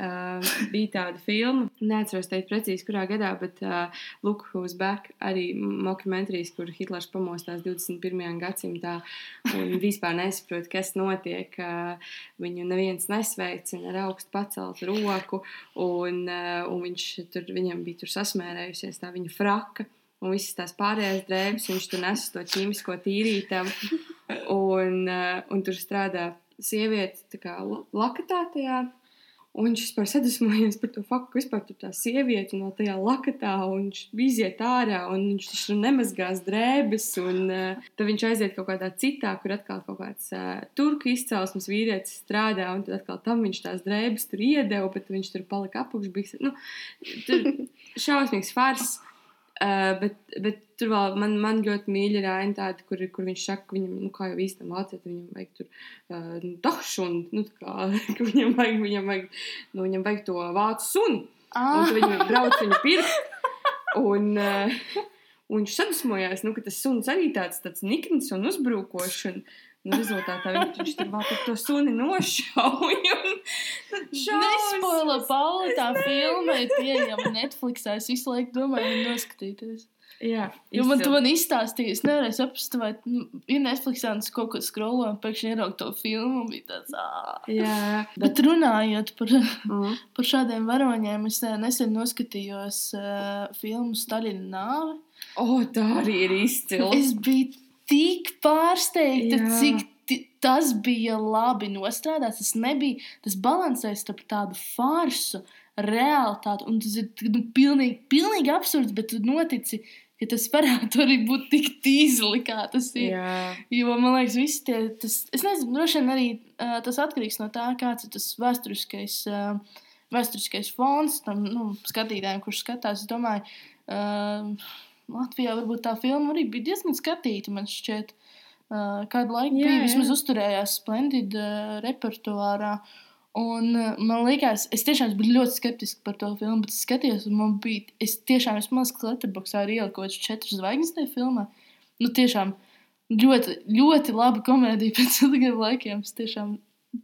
Uh, bija tāda filma, neatceros teikt precīzi, kurā gadā, bet uh, Look Who's Back arī dokumentārijs, kur Hitlers pamostās 21. gadsimtā un vispār nesaprot, kas notiek. Uh, viņu neviens nesveicina ar augstu paceltu roku, un, uh, un viņš tur, viņam bija tur sasmērējusies tā viņa fraka. Un visas tās pārējās drēbes, viņš tur nes to ķīmisko tīrītavu. Un, uh, un tur strādā sieviete, tā kā la- lakatā tajā Un viņš vispār sadusmojies par to faktu, ka vispār tur tā sieviete no tajā lakatā, un viņš iziet ārā, un viņš taču nemazgās drēbes, un uh, tad viņš aiziet kaut kādā citā, kur atkal kaut kāds uh, turku izcelsmes vīrietis strādā, un tad atkal tam viņš tās drēbes tur iedeva, bet viņš tur palika apakšbiks. Nu, tur šausmīgs fars. Uh, bet, bet tur vēl man, man ļoti mīļa ir aina tāda, kur, kur viņš saka, ka viņam, nu, kā jau īstenībā vāciet, viņam vajag tur uh, nu, dažu, un, nu, kā, ka viņam vajag, viņam vajag, nu, viņam vajag to vācu sunu. Un Ah, tad viņi brauc viņu pirkt. Un, uh, Un viņš sadusmojās, nu, ka tas suns arī tāds, tāds nikns un uzbrukošs. Un, Nu, rezultātā viņš, viņš tur vēl to suni nošauja. un. Nespoila Pauli, tā filma ir pieejama Netflixā. Es visu laiku domāju, noskatīties. Jā, Jo man to izstāstīja, es nevarēju saprast, vai nu, ir Netflixā un es kaut ko skroloju, un pēkšņi ieraugu to filmu. Tāds, ā. Jā, Bet runājot par, Mm. par šādiem varoņiem, es eh, nesen noskatījos uh, filmu Staļina nāve. O, tā arī ir izcila. Es biju tik pārsteigta, Jā. cik tas bija labi nostrādāts. Tas nebija tas līdzsvars starp tādu farsu, realitāti. Un tas ir nu, pilnīgi, pilnīgi absurds, bet tu notici, ka tas varētu arī būt tik tīzli, kā tas ir. Jā, Jo man liekas, visi tie, tas, es nezinu, droši vien arī uh, tas atkarīgs no tā, kāds ir tas vēsturiskais, uh, vēsturiskais fons tam nu, skatītājiem, kurš skatās. Es domāju, uh, Latvijā varbūt tā filma arī bija diezgan skatīta, man šķiet. Uh, kādu laiku Jā, jā, bija, jā. vismaz uzturējās splendid uh, repertuārā. Un uh, man liekas, es tiešām biju ļoti skeptiski par to filmu, bet es skatījos, un man bija, es tiešām, es mazliet Letterboxā arī kādas četras zvaigznes tajā filmā. Nu, tiešām ļoti, ļoti laba komēdija pēc ilgiem laikiem. Es tiešām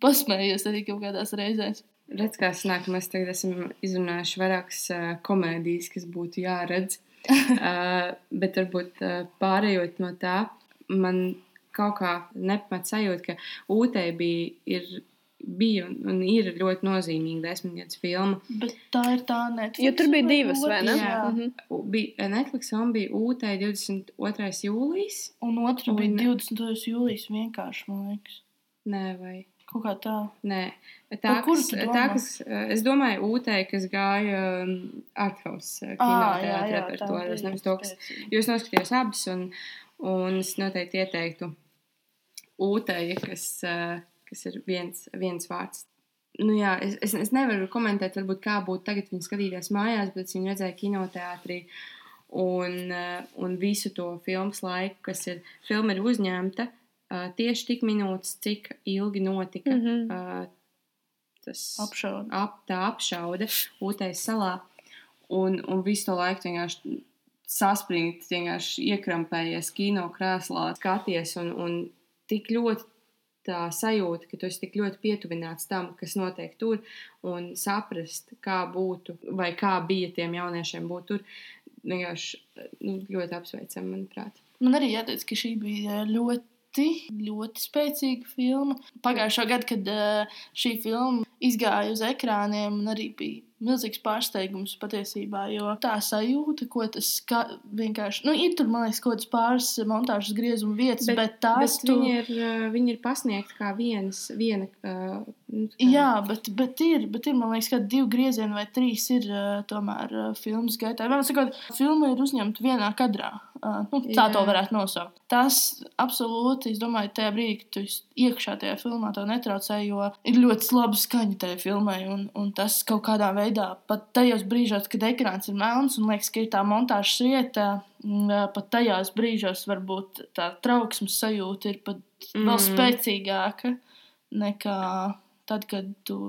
pasmējos arī kaut kādās reizēs. redz, kā sanāk, mēs tagad esam izrunājuši vairākas uh, komēdijas, kas būtu jāredz. uh, bet varbūt uh, pārējot no tā, man kaut kā nepamat sajūta, ka Ūtei bija, ir, bija un, un ir ļoti nozīmīga desmitgadus filma. Bet tā ir tā Netflix. Jo tur bija divas, vai ne? Jā. Mhm. U- Bija Netflix un bija Ūtei 22. jūlijas. Un otra bija Un- 20. jūlijas vienkārši, man liekas. Nē, vai Kaut kā tā. Nē, tā, Par kuru kas, tā kas, eh, es domāju, Ūtei, kas gāja um, Arthouse Ā, kinoteātrī repertuāros, bija nevis to, kas spēcīga. Jūs noskatījos abas, un, un es noteikti ieteiktu ūtēji, kas, eh, kas ir viens, viens vārds. Nu, jā, es, es, es nevaru komentēt, varbūt, kā būtu tagad viņa skatīties mājās, bet es viņu redzēju kinoteātrī. Un, eh, un visu to filmu laiku, kas ir, filma ir uzņemta uh, tieši tik minūtes, cik ilgi notika Mhm. uh, tas Apšauda. ap, tā apšaude Ūtejas salā. Un, un visu to laiku vienkārši saspringti, vienkārši iekrampējies kino krēslā, skaties un, un tik ļoti tā sajūta, ka tu esi tik ļoti pietuvināts tam, kas notiek tur, un saprast, kā būtu, vai kā bija tiem jauniešiem būt tur, vienkārši nu, ļoti apsveicami, manuprāt. Man arī jāteic, ka šī bija ļoti, ļoti spēcīga filma. Pagājušā gada, kad eh, šī filma izgāja uz ekrāniem, man arī bija milzīgs pārsteigums patiesībā. Jo tā sajūta, ko tas ska, vienkārši. Nu, ir tur, man liekas, kaut kādas pāris montāžas griezuma vietas, bet, bet tās bet viņi, ir, uh, viņi ir pasniegti kā viens, viena. Uh, nu, kā- Jā, bet, bet, ir, bet ir, man liekas, ka divi griezieni vai trīs ir uh, tomēr uh, filmas gaitā. Vienmēr sakot, filma ir uzņemta vienā kadrā. Nu, tā to varētu nosaukt. Tas absolūti, es domāju, tajā brīdī, kad tu iekšā tajā filmā, to netraucē, jo ir ļoti laba skaņa tajā filmai. Un, un tas kaut kādā veidā, pat tajos brīžos, kad ekrāns ir melns un liekas, ka ir tā montāžas vieta, mm, pat tajos brīžos varbūt tā trauksmes sajūta ir pat mm. vēl Mm. spēcīgāka nekā tad, kad tu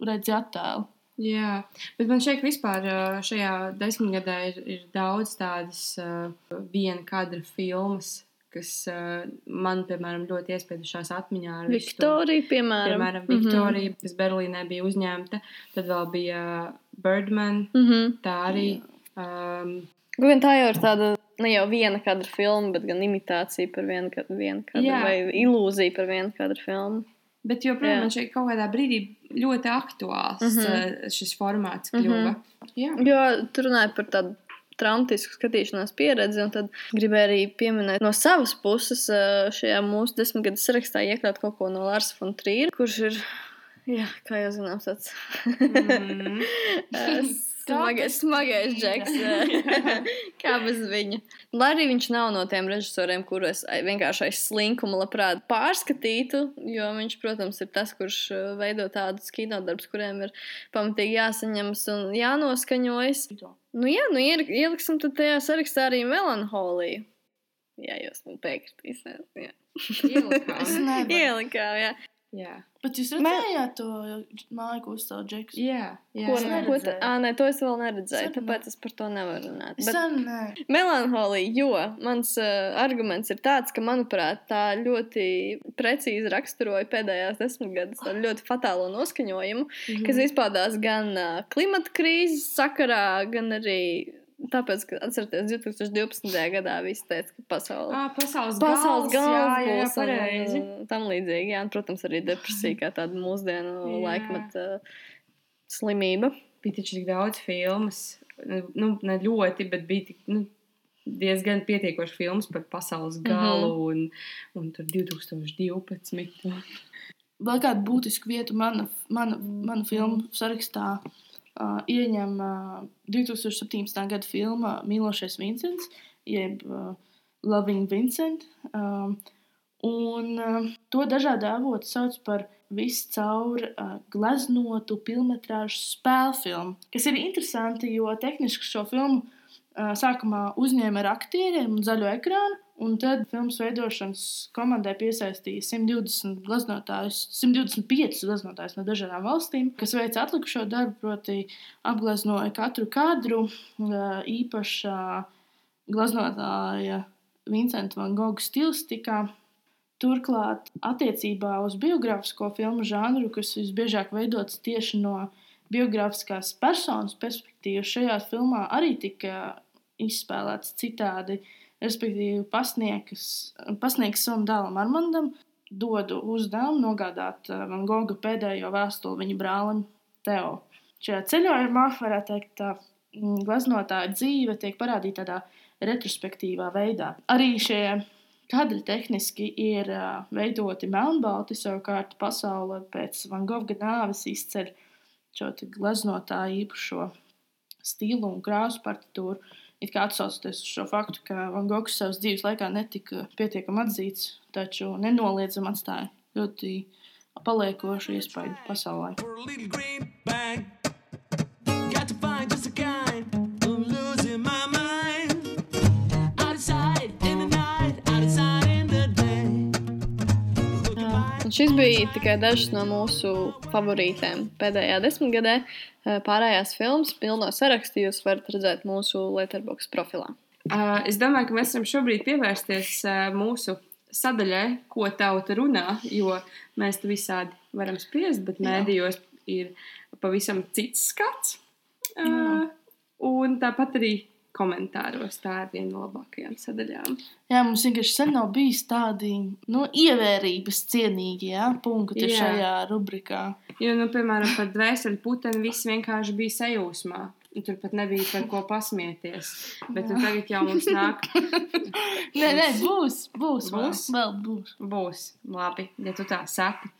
redzi attēlu. Jā, bet man šeit vispār šajā desmitgadē ir, ir daudz tādas uh, viena kadra filmas, kas uh, man, piemēram, ļoti iespiedušās atmiņā. Viktorija, piemēram. Piemēram, Viktorija, kas Berlīnē bija uzņemta. Tad vēl bija Birdman, Mm -hmm. tā arī. Um, Gan tā jau ir tāda ne jau viena kadra filma, bet gan imitācija par vienu, kad- vienu kadru vai ilūzija par vienu kadru filmu. bet joprojām Jā. man šeit kaut kādā brīdī ļoti aktuāls Mhm. uh, šis formāts kļuva. Jā. Jo tur runāja par tādu traumatisku skatīšanās pieredzi, un tad gribēju arī pieminēt no savas puses eh, šajā mūsu desmitgadu sarakstā iekļaut kaut ko no Lārsa von Trīra, kurš ir, jā, kā jau zinām, tāds Mm. Smagais, smagais džeks. kā bez viņa. Lai arī viņš nav no tiem režisoriem, kurus vienkārši aiz slinkuma labprāt pārskatītu, jo viņš, protams, ir tas, kurš eh, veido tādus kinodarbus, kuriem ir pamatīgi jāsaņemas un jānoskaņojas. Nu, jā, nu ieliksim tad tajā sarakstā arī melanholiju. Jā, jūs man piekritīsiet. Ielikām. Ielikām, jā. Jā. Bet jūs redzējāt to māju, ko uzstāv Džeks? Jā, jā. Ko, Es ko neredzēju. ta, ā, nē, to es vēl neredzēju, Sen tāpēc es par to nevaru runāt. Bet sen, nē. melanholija, jo mans uh, arguments ir tāds, ka, manuprāt, tā ļoti precīzi raksturoja pēdējās desmitgades tādu ļoti fatālo noskaņojumu, Mhm. kas izpaudās gan uh, klimata krīzes sakarā, gan arī tāpēc, ka, atcerieties, 2012. gadā viss teica, ka pasaule. Ah, pasaules Pasaules pareizi. un, un tam līdzīgi. Jā, un, protams, arī depresija kā tāda mūsdienu laikmeta slimība. Bija taču tik daudz filmas, nu, ne ļoti, bet bija tik, nu, diezgan pietiekoši filmas par pasaules galu mm -hmm. un, un tur 2012. Vēl kādu būtisku vietu mana, mana, mana filmu sarakstā uh, ieņem uh, 2017. gada filma Mīlošais Vincents, jeb uh, Loving Vincent. Um, un uh, to dažādi avoti sauc par viscaur uh, gleznotu filmetrāžu spēļu filmu. Kas ir interesanti, jo tehniski šo filmu uh, sākumā uzņēma ar aktieriem un zaļo ekrānu. Un tad filmas veidošanas komandai piesaistīja 120 glaznotājus, 125 glaznotājus no dažādām valstīm, kas veica atlikušo darbu, proti, apgleznoja katru kadru uh, īpašā glaznotāja Vincenta Van Gogha stilistikā. Turklāt, attiecībā uz biogrāfisko filmu žanru, kas visbiežāk veidots tieši no biogrāfiskās personas perspektīvas, šajā filmā arī tika izspēlēts citādi. Respektīvi, pasniegs, savam dēlam Armandam dodu uzdevumu nogādāt eh, Van Gogha pēdējo vēstuli viņa brālim Teo. Šajā ceļojumā, varētu teikt, tā mm, gleznotāja dzīve tiek parādīta tādā retrospektīvā veidā. Arī šie kadri tehniski ir uh, veidoti melnbalti, savukārt pasaule pēc Van Gogha nāves izceļ šo gleznotāju īpašo stilu un krāsu partitūru. It kā atsaucoties uz šo faktu, ka Van Gogs savas dzīves laikā netika pietiekami atzīts, taču nenoliedzami atstāja ļoti paliekošu iespaidu pasaulē. Un šis bija tikai dažs no mūsu favorītiem pēdējā desmitgadē. Eh, Pārējās filmas pilno sarakstu jūs varat redzēt mūsu Letterboxd profilā. Uh, es domāju, ka mēs varam šobrīd pievērsties uh, mūsu sadaļai, ko tauta runā, jo mēs te visādi varam spriest, bet mēdījos ir pavisam cits skats. Uh, un tāpat arī komentāros tā ir viena no labākajām sadaļām. Jā, mums vienkārši sen nav bijis tādi nu, ievērības cienīgi ja, punkti Jā. šajā rubrikā. Jo, nu, piemēram, par dvēseli puteni viss vienkārši bija sajūsmā. Tur pat nebija par ko pasmieties. Bet nu, tagad jau mums nāk, Nē, nē, būs, būs, Būs? vēl būs. būs labi, ja tu tā saki.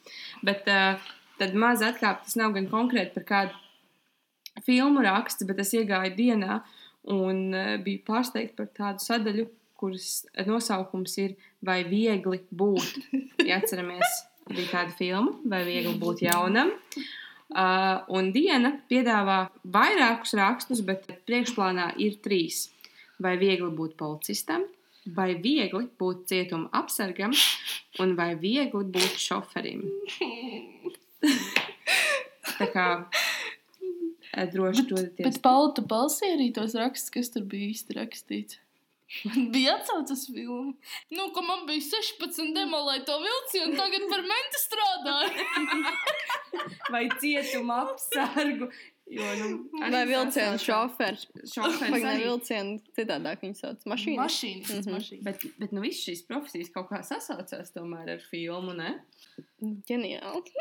Bet uh, tad maz atkāpt, tas nav gan konkrēti par kādu filmu raksts, bet es iegāju dienā un uh, biju pārsteigta par tādu sadaļu, kuras nosaukums ir Vai viegli būt? Ja atceramies, bija tāda filma, vai viegli būt jaunam. Uh, un diena piedāvā vairākus rakstus, bet priekšplānā ir trīs. Vai viegli būt policistam, vai viegli būt cietuma apsargam, un vai viegli būt šoferim. Tā kā eh, droši dodaties. Bet Paula, tu palsīji arī tos rakstus, kas tur bija īsti rakstīts. Man bija atsaucas filma. Nu, ka man bija 16 demolē to vilcienu, tagad par menti strādāju. vai cietuma apsargu. Jo, nu, Vai vilcienu šoferis? šoferis Vai ne arī. vilcienu citādāk viņi sauc? Mašīna. Mašīnas, mm Mhm. mašīnas. Bet, bet nu, visas šīs profesijas kaut kā sasaucās tomēr ar filmu, ne? Ģeniāli.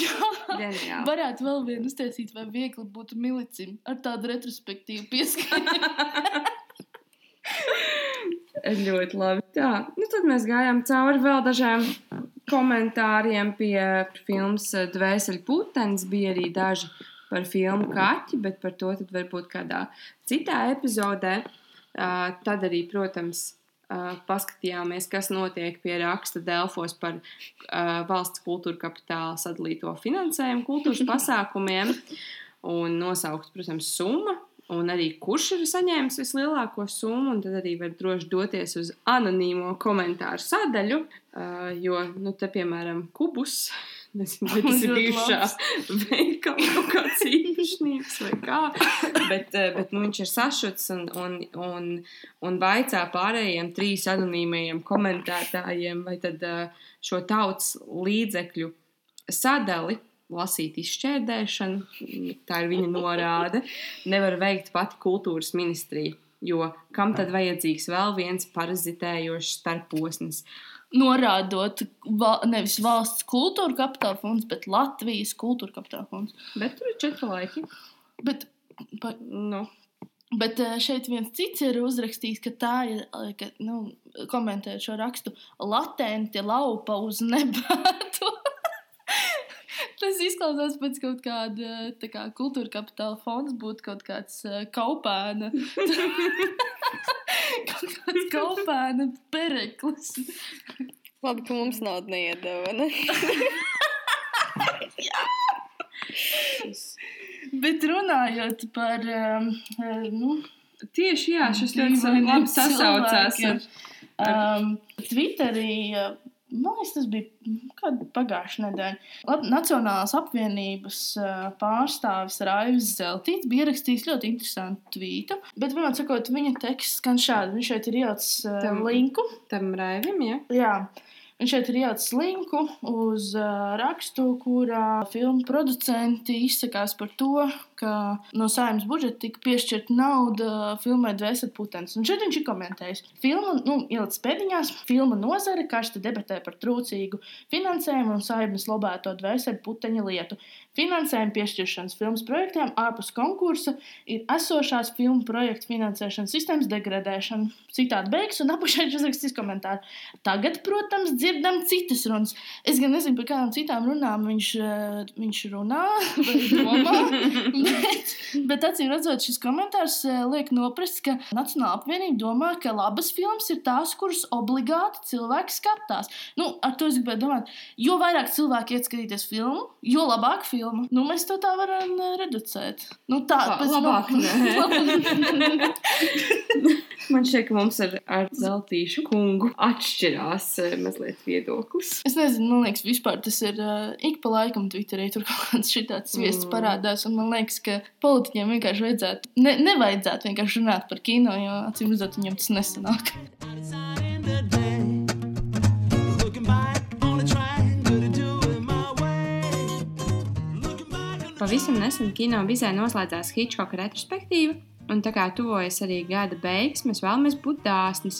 Jā. Ģeniāli. Varētu vēl vienu uztaisīt, vai viegli būtu milicim ar tādu retrospektīvu pieskaņu. Ļoti labi. Tā, nu tad mēs gājām cauri vēl dažiem komentāriem pie filmas Dvēseli putenis. Bija arī daži par filmu Kaķi, bet par to varbūt kādā citā epizodē. Uh, tad arī, protams, uh, paskatījāmies, kas notiek pie raksta Delfos par uh, valsts kultūra kapitāla sadalīto finansējumu kultūras pasākumiem. Un nosaukt, protams, summa, un arī kurš ir saņēmis vislielāko summu. Tad arī var droši doties uz anonīmo komentāru sadaļu, uh, jo, nu, te, piemēram, kubus Nezinu, vai tas ir bijušā veikala kaut kāds īpašnieks vai kā. Bet, eh, bet nu, viņš ir sašuts un, un, un, un vaicā pārējiem trīs anonīmajiem komentētājiem, vai tad eh, šo tautas līdzekļu sadali. Lasīt izšķērdēšanu, tā ir viņa norāde. Nevar veikt pati kultūras ministrija, jo kam tad vajadzīgs vēl viens parazitējošs starposms? Norādot val, nevis valsts kultūra kapitāla fonds, bet Latvijas kultūra kapitāla fonds. Bet tur ir četri laiki. Bet, pa, Nu, bet eh, šeit viens cits ir uzrakstījis, ka tā ir, eh, ka, nu, komentējot šo rakstu, latenti laupa uz nebātu. Tas izklausās pēc kaut kāda tā kā, kultūra kapitāla fonds, būtu kaut kāds kaupēna. kaut kāds kaupēna pereklis. Labi, ka mums naudu neiedeva. Ne? Bet runājot par. Um, eh, nu, tieši jā, šis ļoti labi sasaucās cilvēkiem. ar Um, Twitterī, uh, man liekas, tas bija kāda pagājušā nedēļa. Lab, Nacionālās apvienības uh, pārstāvis Raivis Zeltīts bija ierakstījis ļoti interesantu tvītu, bet, vienmēr sakot, viņa teksts skan šādi. Viņš šeit ir ielicis uh, Tam- linku. tam raivim, ja? Jā. Viņš šeit ir ielicis linku uz uh, rakstu, kurā filmu producenti izsakās par to, ka no saimnes budžeta tika piešķirta nauda filmai Dvēseli Putens. Un šeit viņš ir komentējis. Filma, nu, ielicis pēdiņās, filma nozare karsti debatē par trūcīgu finansējumu un saimnes lobēto Dvēseli Puteņa lietu. Finansējuma piešķiršanas filmas projektiem ārpus konkursa ir esošās filmu projektu finansēšanas sistēmas degradēšana. Citādi beigas un apakšēji uzrakstīs komentāru. Tagad, protams, dzirdam citas runas. Es gan nezinu, par kādām citām runām viņš, eh, viņš runā domā. Bet, bet acīm redzot, šis komentārs eh, liek noprast, ka Nacionāla apvienība domā, ka labas filmas ir tās, kuras obligāti cilvēki skatās. Nu, ar to es gribēju domāt, jo vairāk cilvēki iet skatīties filmu, jo labāk filma. Nu, mēs to tā varam eh, reducēt. Nu, tā Lā- pēc- labāk nu, Man šķiet, ka mums ar, ar Zeltīšu kungu atšķirās eh, mazliet viedoklis. Es nezinu, man liekas, vispār tas ir uh, ik pa laikam Twitterī. Tur kaut kāds šitāds viesis Mm. parādās. Un man liekas, ka politiķiem vienkārši vajadzētu, ne, nevajadzētu vienkārši runāt par kino, jo acīm redzot, viņam tas nesanāk. Pavisam nesen kino bizē noslēdzās Hitchcoka retrospektīva, un tā kā tuvojas arī gada beigas, mēs vēlamies būt dāsni.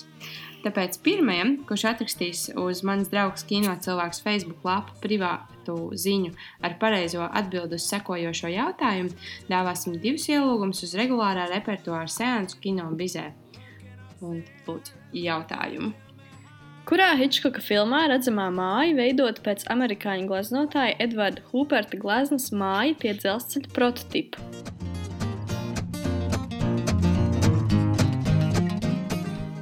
Tāpēc pirmajam, kurš atrakstīs uz manas draugs kino cilvēks Facebook lapu privātu ziņu ar pareizo atbildi uz sekojošo jautājumu, dāvāsim divus ielūgumus uz regulārā repertuāra seansu kino bizē. Un lūdzu jautājumu. Kurā Hitchcoka filmā redzamā māja veidota pēc amerikāņu gleznotāja Edvarda Huberta gleznas māja pie dzelzceļa prototipa?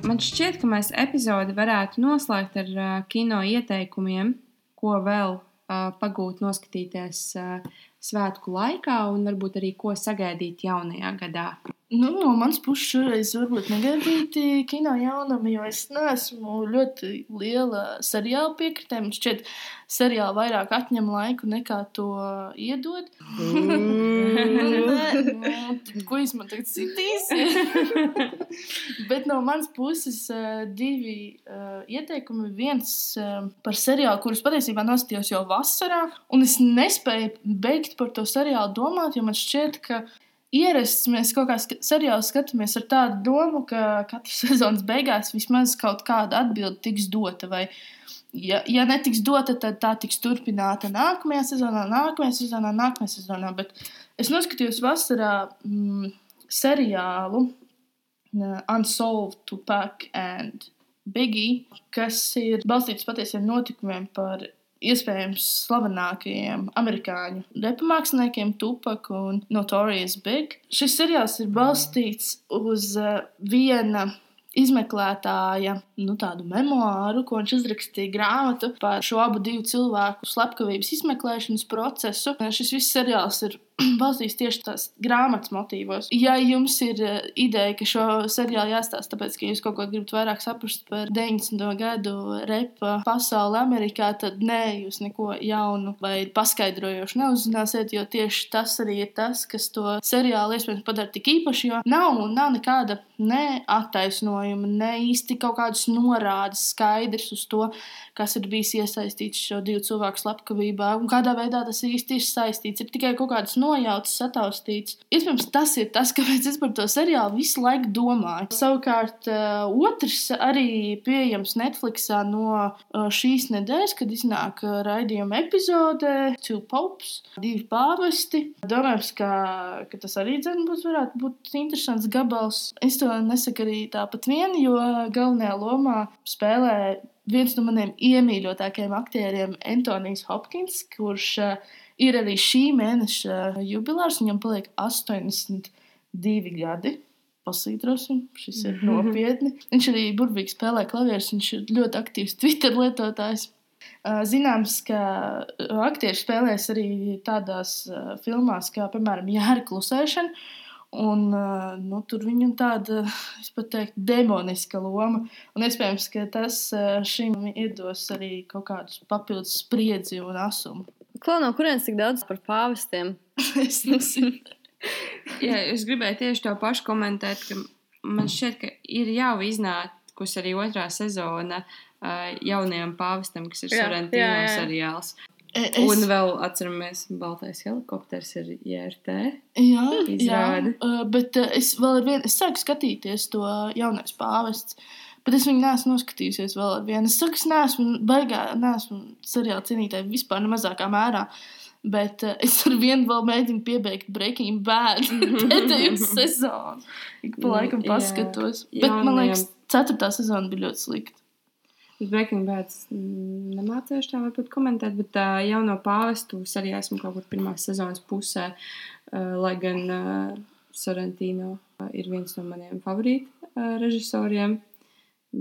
Man šķiet, ka mēs epizodi varētu noslēgt ar uh, kino ieteikumiem, ko vēl uh, pagūt, noskatīties uh, svētku laikā, un varbūt arī ko sagaidīt jaunajā gadā. Nu, no manas puses šoreiz varbūt negaidīti kino jaunumi, jo es neesmu ļoti liela seriāla piekritē. Man šķiet, seriāli vairāk atņem laiku nekā to iedod. Nu, nē, nu, ko jūs man tagad sitīs? Bet no manas puses uh, divi uh, ieteikumi. Viens uh, par seriālu, kurus patiesībā noskatījos jau vasarā, un es nespēju beigt par to seriālu domāt, jo man šķiet, ka ierasts mēs kaut kā sk seriālu skatāmies ar tādu domu, ka katras sezonas beigās vismaz kaut kāda atbilde tiks dota. Vai, ja, ja netiks dota, tad tā tiks turpināta nākamajā sezonā, nākamajā sezonā, nākamajā sezonā. Bet es noskatījos vasarā mm, seriālu uh, Unsolved, Tupac and Biggie, kas ir balstīts patiesiem notikumiem par iespējams slavenākajiem amerikāņu repamāksliniekiem, Tupac un Notorious Big. Šis seriāls ir balstīts uz uh, viena izmeklētāja nu, tādu memoāru, ko viņš uzrakstīja grāmatu par šo abu cilvēku slepkavības izmeklēšanas procesu. Šis viss seriāls ir balstīs tieši tās grāmatas motīvos. Ja jums ir uh, ideja, ka šo seriālu jāstāsta, tāpēc, ka jūs kaut ko gribat vairāk saprast par 90. gadu repa pasauli Amerikā, tad nē, jūs neko jaunu vai paskaidrojošu neuzzināsiet, jo tieši tas arī ir tas, kas to seriālu iespējams padara tik īpašu, jo nav, nav nekāda ne attaisnojuma, ne īsti kaut kādas norādes skaidrs uz to, kas ir bijis iesaistīts šo divu cilvēku slepkavībā un kādā veidā tas īsti ir saistīts. Ir tikai kaut kādas nojautas, sataustīts. Iespējams, tas ir tas, kāpēc es par to seriālu visu laiku domāju. Savukārt, uh, otrs arī pieejams Netflixā no uh, šīs nedēļas, kad iznāk uh, raidījuma epizode Two Popes, divi pāvesti. Domājams, ka, ka tas arī dzen, būs, varētu būt interesants gabals. Es to nesaku arī tāpat vien, jo galvenajā lomā spēlē viens no maniem iemīļotākajiem aktieriem, Antonijs Hopkins, kurš uh, ir arī šī mēneša jubilārs. Viņam paliek 82 gadi. Pasītrosim, šis ir nopietni. Viņš arī burvīgi spēlē klavierus, viņš ir ļoti aktīvs Twitter lietotājs. Uh, Zināms, ka aktieris spēlēs arī tādās uh, filmās, kā piemēram Jāra Klusēšana. Un, nu, tur viņam tāda, es pat teiktu, demoniska loma. Un iespējams, ka tas šim iedos arī kaut kādus papildus spriedzi un asumu. Klau, no kurienes tik daudz par pāvestiem? es nezinu. Jā, es gribēju tieši to pašu komentēt, ka man šķiet, ka ir jau iznākusi arī otrā sezona uh, jaunajam pāvestam, kas ir jā. seriāls. Es... Un vēl atceramies, Baltais helikopters ir JRT. jā, jā, izrādi. uh, bet uh, es vēl ar vienu, es sāku skatīties to jaunais pāvests. Bet es viņu neesmu noskatījusies vēl ar vienu. Es saku, es neesmu baigā, neesmu seriāla cienītāja vispār ne mazākā mērā. Bet uh, es ar vienu vēl mēģinu piebeigt Breaking Bad pēdējo sezonu. Ik pa laikam jā. paskatos. Bet man Jaunajam- liekas, ceturtā sezona bija ļoti slikta. Breaking Bad mm, nemācījuši tā varbūt komentēt, bet uh, jauno pāvestu es arī esmu kaut kur pirmās sezonas pusē, lai gan Sorrentino ir viens no maniem favorītu uh, režisoriem,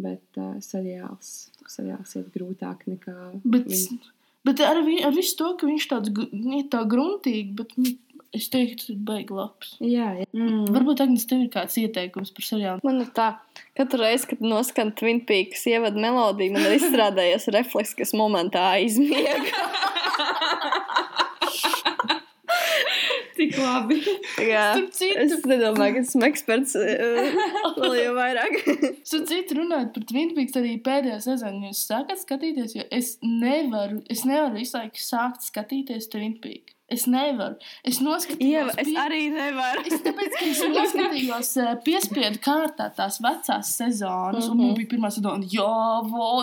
bet seriāls, seriāls ir grūtāk nekā Bet, viņa. bet ar, vi, ar visu to, ka viņš tāds ir tā gruntīgi, bet es teiktu, baigi labs. Jā, jā. Mm. Varbūt Agnes, tev ir kāds ieteikums par seriālu. Man ir tā, katru reizi, kad noskan Twin Peaks ievada melodija, man ir izstrādājies refleks, kas momentā aizmiega. Tik labi. Jā, Starp es nedomāju, ka esmu eksperts eh, vēl jau vairāk. Su citu runājot par Twin Peaks, arī pēdējā sezonā jūs sākat skatīties, jo es nevaru, es nevaru visu laiku sākt skatīties Twin Peaks. Es nevaru. Es Jā, noskatījos. es pie- arī nevaru. Es tāpēc, ka es noskatījos eh, piespiedu kārtā tās vecās sezonas, un man bija pirmā sezona, jā,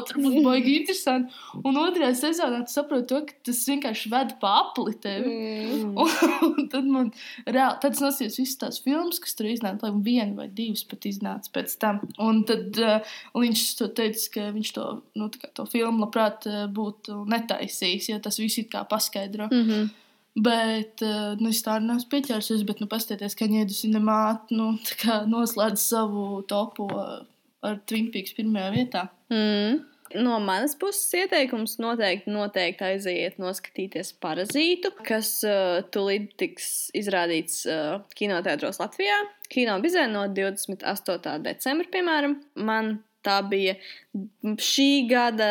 tur būs baigi interesanti. Un otrajā sezonā tu saproti to, ka tas vienkārši ved pa apli tevi. Mm. Un, un tad man reāli, tad es nosījos visas tās filmas, kas tur iznāca, laikam viena vai divas pat iznāca pēc tam. Un tad uh, viņš to teica, ka viņš to, nu, tā kā to filmu labprāt uh, būtu netaisījis, ja tas viss it kā paskaidro. Mm -hmm. Bet uh, nu, es tādu neesmu pieķēries, bet, nu, paskatieties, ka ņēdu cinemātu, nu, tā noslēdz savu topu uh, ar Twin Peaks pirmajā vietā. Mm. No manas puses ieteikums noteikti, noteikti aiziet noskatīties parazītu, kas uh, tūlīt tiks izrādīts uh, kinoteātros Latvijā. Kino bizē no 28. decembra, piemēram. Man tā bija šī gada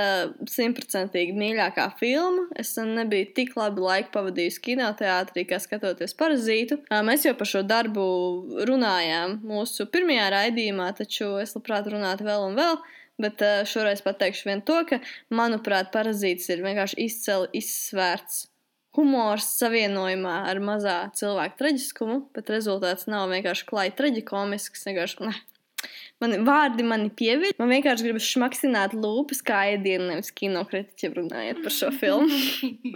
simtprocentīgi mīļākā filma. Es nebiju tik labi laiku pavadījusi kinoteātrī, kā skatoties parazītu. Mēs jau par šo darbu runājām mūsu pirmajā raidījumā, taču es labprāt runātu vēl un vēl. Bet šoreiz pateikšu vien to, ka, manuprāt, parazīts ir vienkārši izcili izsvērts humors savienojumā ar mazā cilvēka traģiskumu, bet rezultāts nav vienkārši klāji traģikomisks. Vienkārši, ne. Man vārdi mani pieviļ. Man vienkārši gribas šmaksināt lūpas, kā ēdienu, nevis kinokritiķiem runājot par šo filmu.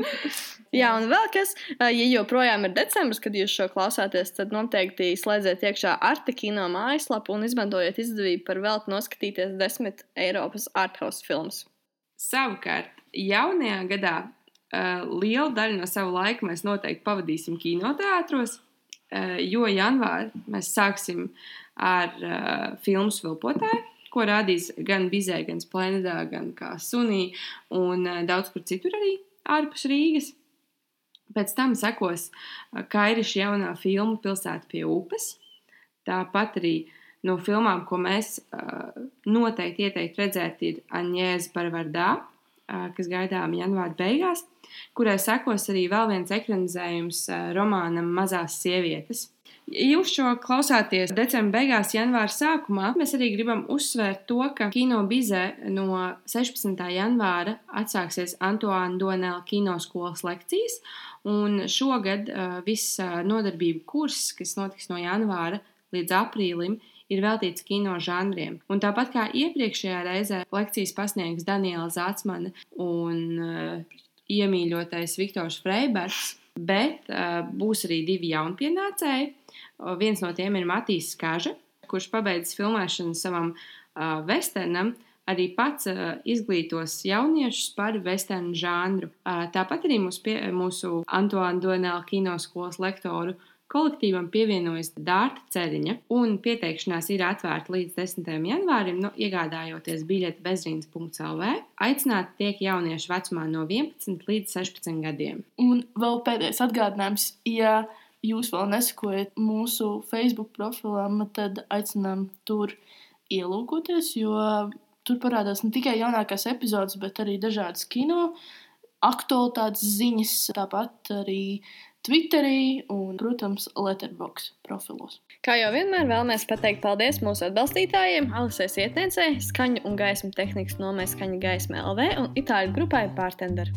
Jā, un vēl kas, ja joprojām ir decembris, kad jūs šo klausāties, tad noteikti slēdziet iekšā Arte kino mājaslapu un izmantojiet izdevību par velti noskatīties desmit Eiropas arthouse filmas. Savukārt, jaunajā gadā uh, lielu daļu no sava laika mēs noteikti pavadīsim kinoteātros, jo janvārī mēs sāksim ar uh, filmu Svilpotāju, ko rādīs gan Bizē, gan Splendā, gan kā Sunī un uh, daudz kur citur arī ārpus Rīgas. Pēc tam sekos Kairiša jaunā filma Pilsēta pie upes. Tāpat arī no filmām, ko mēs noteikti ieteiktu redzēt, ir Aņēza par Vardā, uh, kas gaidām janvāra beigās, kurai sekos arī vēl viens ekranizējums romānam Mazās sievietes. Jūs šo klausāties decembra beigās, janvāra sākumā, mēs arī gribam uzsvērt to, ka Kino Bizē no 16. janvāra atsāksies Antoine Donēla kinoskolas lekcijas, un šogad viss nodarbību kurs, kas notiks no janvāra līdz aprīlim, ir veltīts kino žanriem. Un tāpat kā iepriekšējā reizē, lekcijas pasniegs Daniela Zācmane un uh, iemīļotais Viktors Freibergs, bet uh, būs arī divi jaunpienācēji. Uh, viens no tiem ir Matīs Skaža, kurš pabeidzis filmēšanu savam uh, westernam, arī pats uh, izglītos jauniešus par westernu žanru. Uh, tāpat arī mūsu, pie, mūsu Antoine Donēla kinoskolas lektoru kolektīvam pievienojas Dārta Ceriņa, un pieteikšanās ir atvērta līdz 10. janvārim, nu, iegādājoties biļeti bezrīnas.lv. Aicināti tiek jaunieši vecumā no 11 līdz 16 gadiem. Un vēl pēdējais atgādinājums, ja jūs vēl nesakojat mūsu Facebook profilam, tad aicinām tur ielūkoties, jo tur parādās ne tikai jaunākās epizodes, bet arī dažādas kino aktualitātes ziņas, tāpat arī Twitterī un, protams, Letterbox profilos. Kā jau vienmēr vēlamies pateikt paldies mūsu atbalstītājiem, Alisēs ietniecēji, skaņu un gaismu tehnikas nomē skaņa gaisma LV un itāļu grupai Bartender.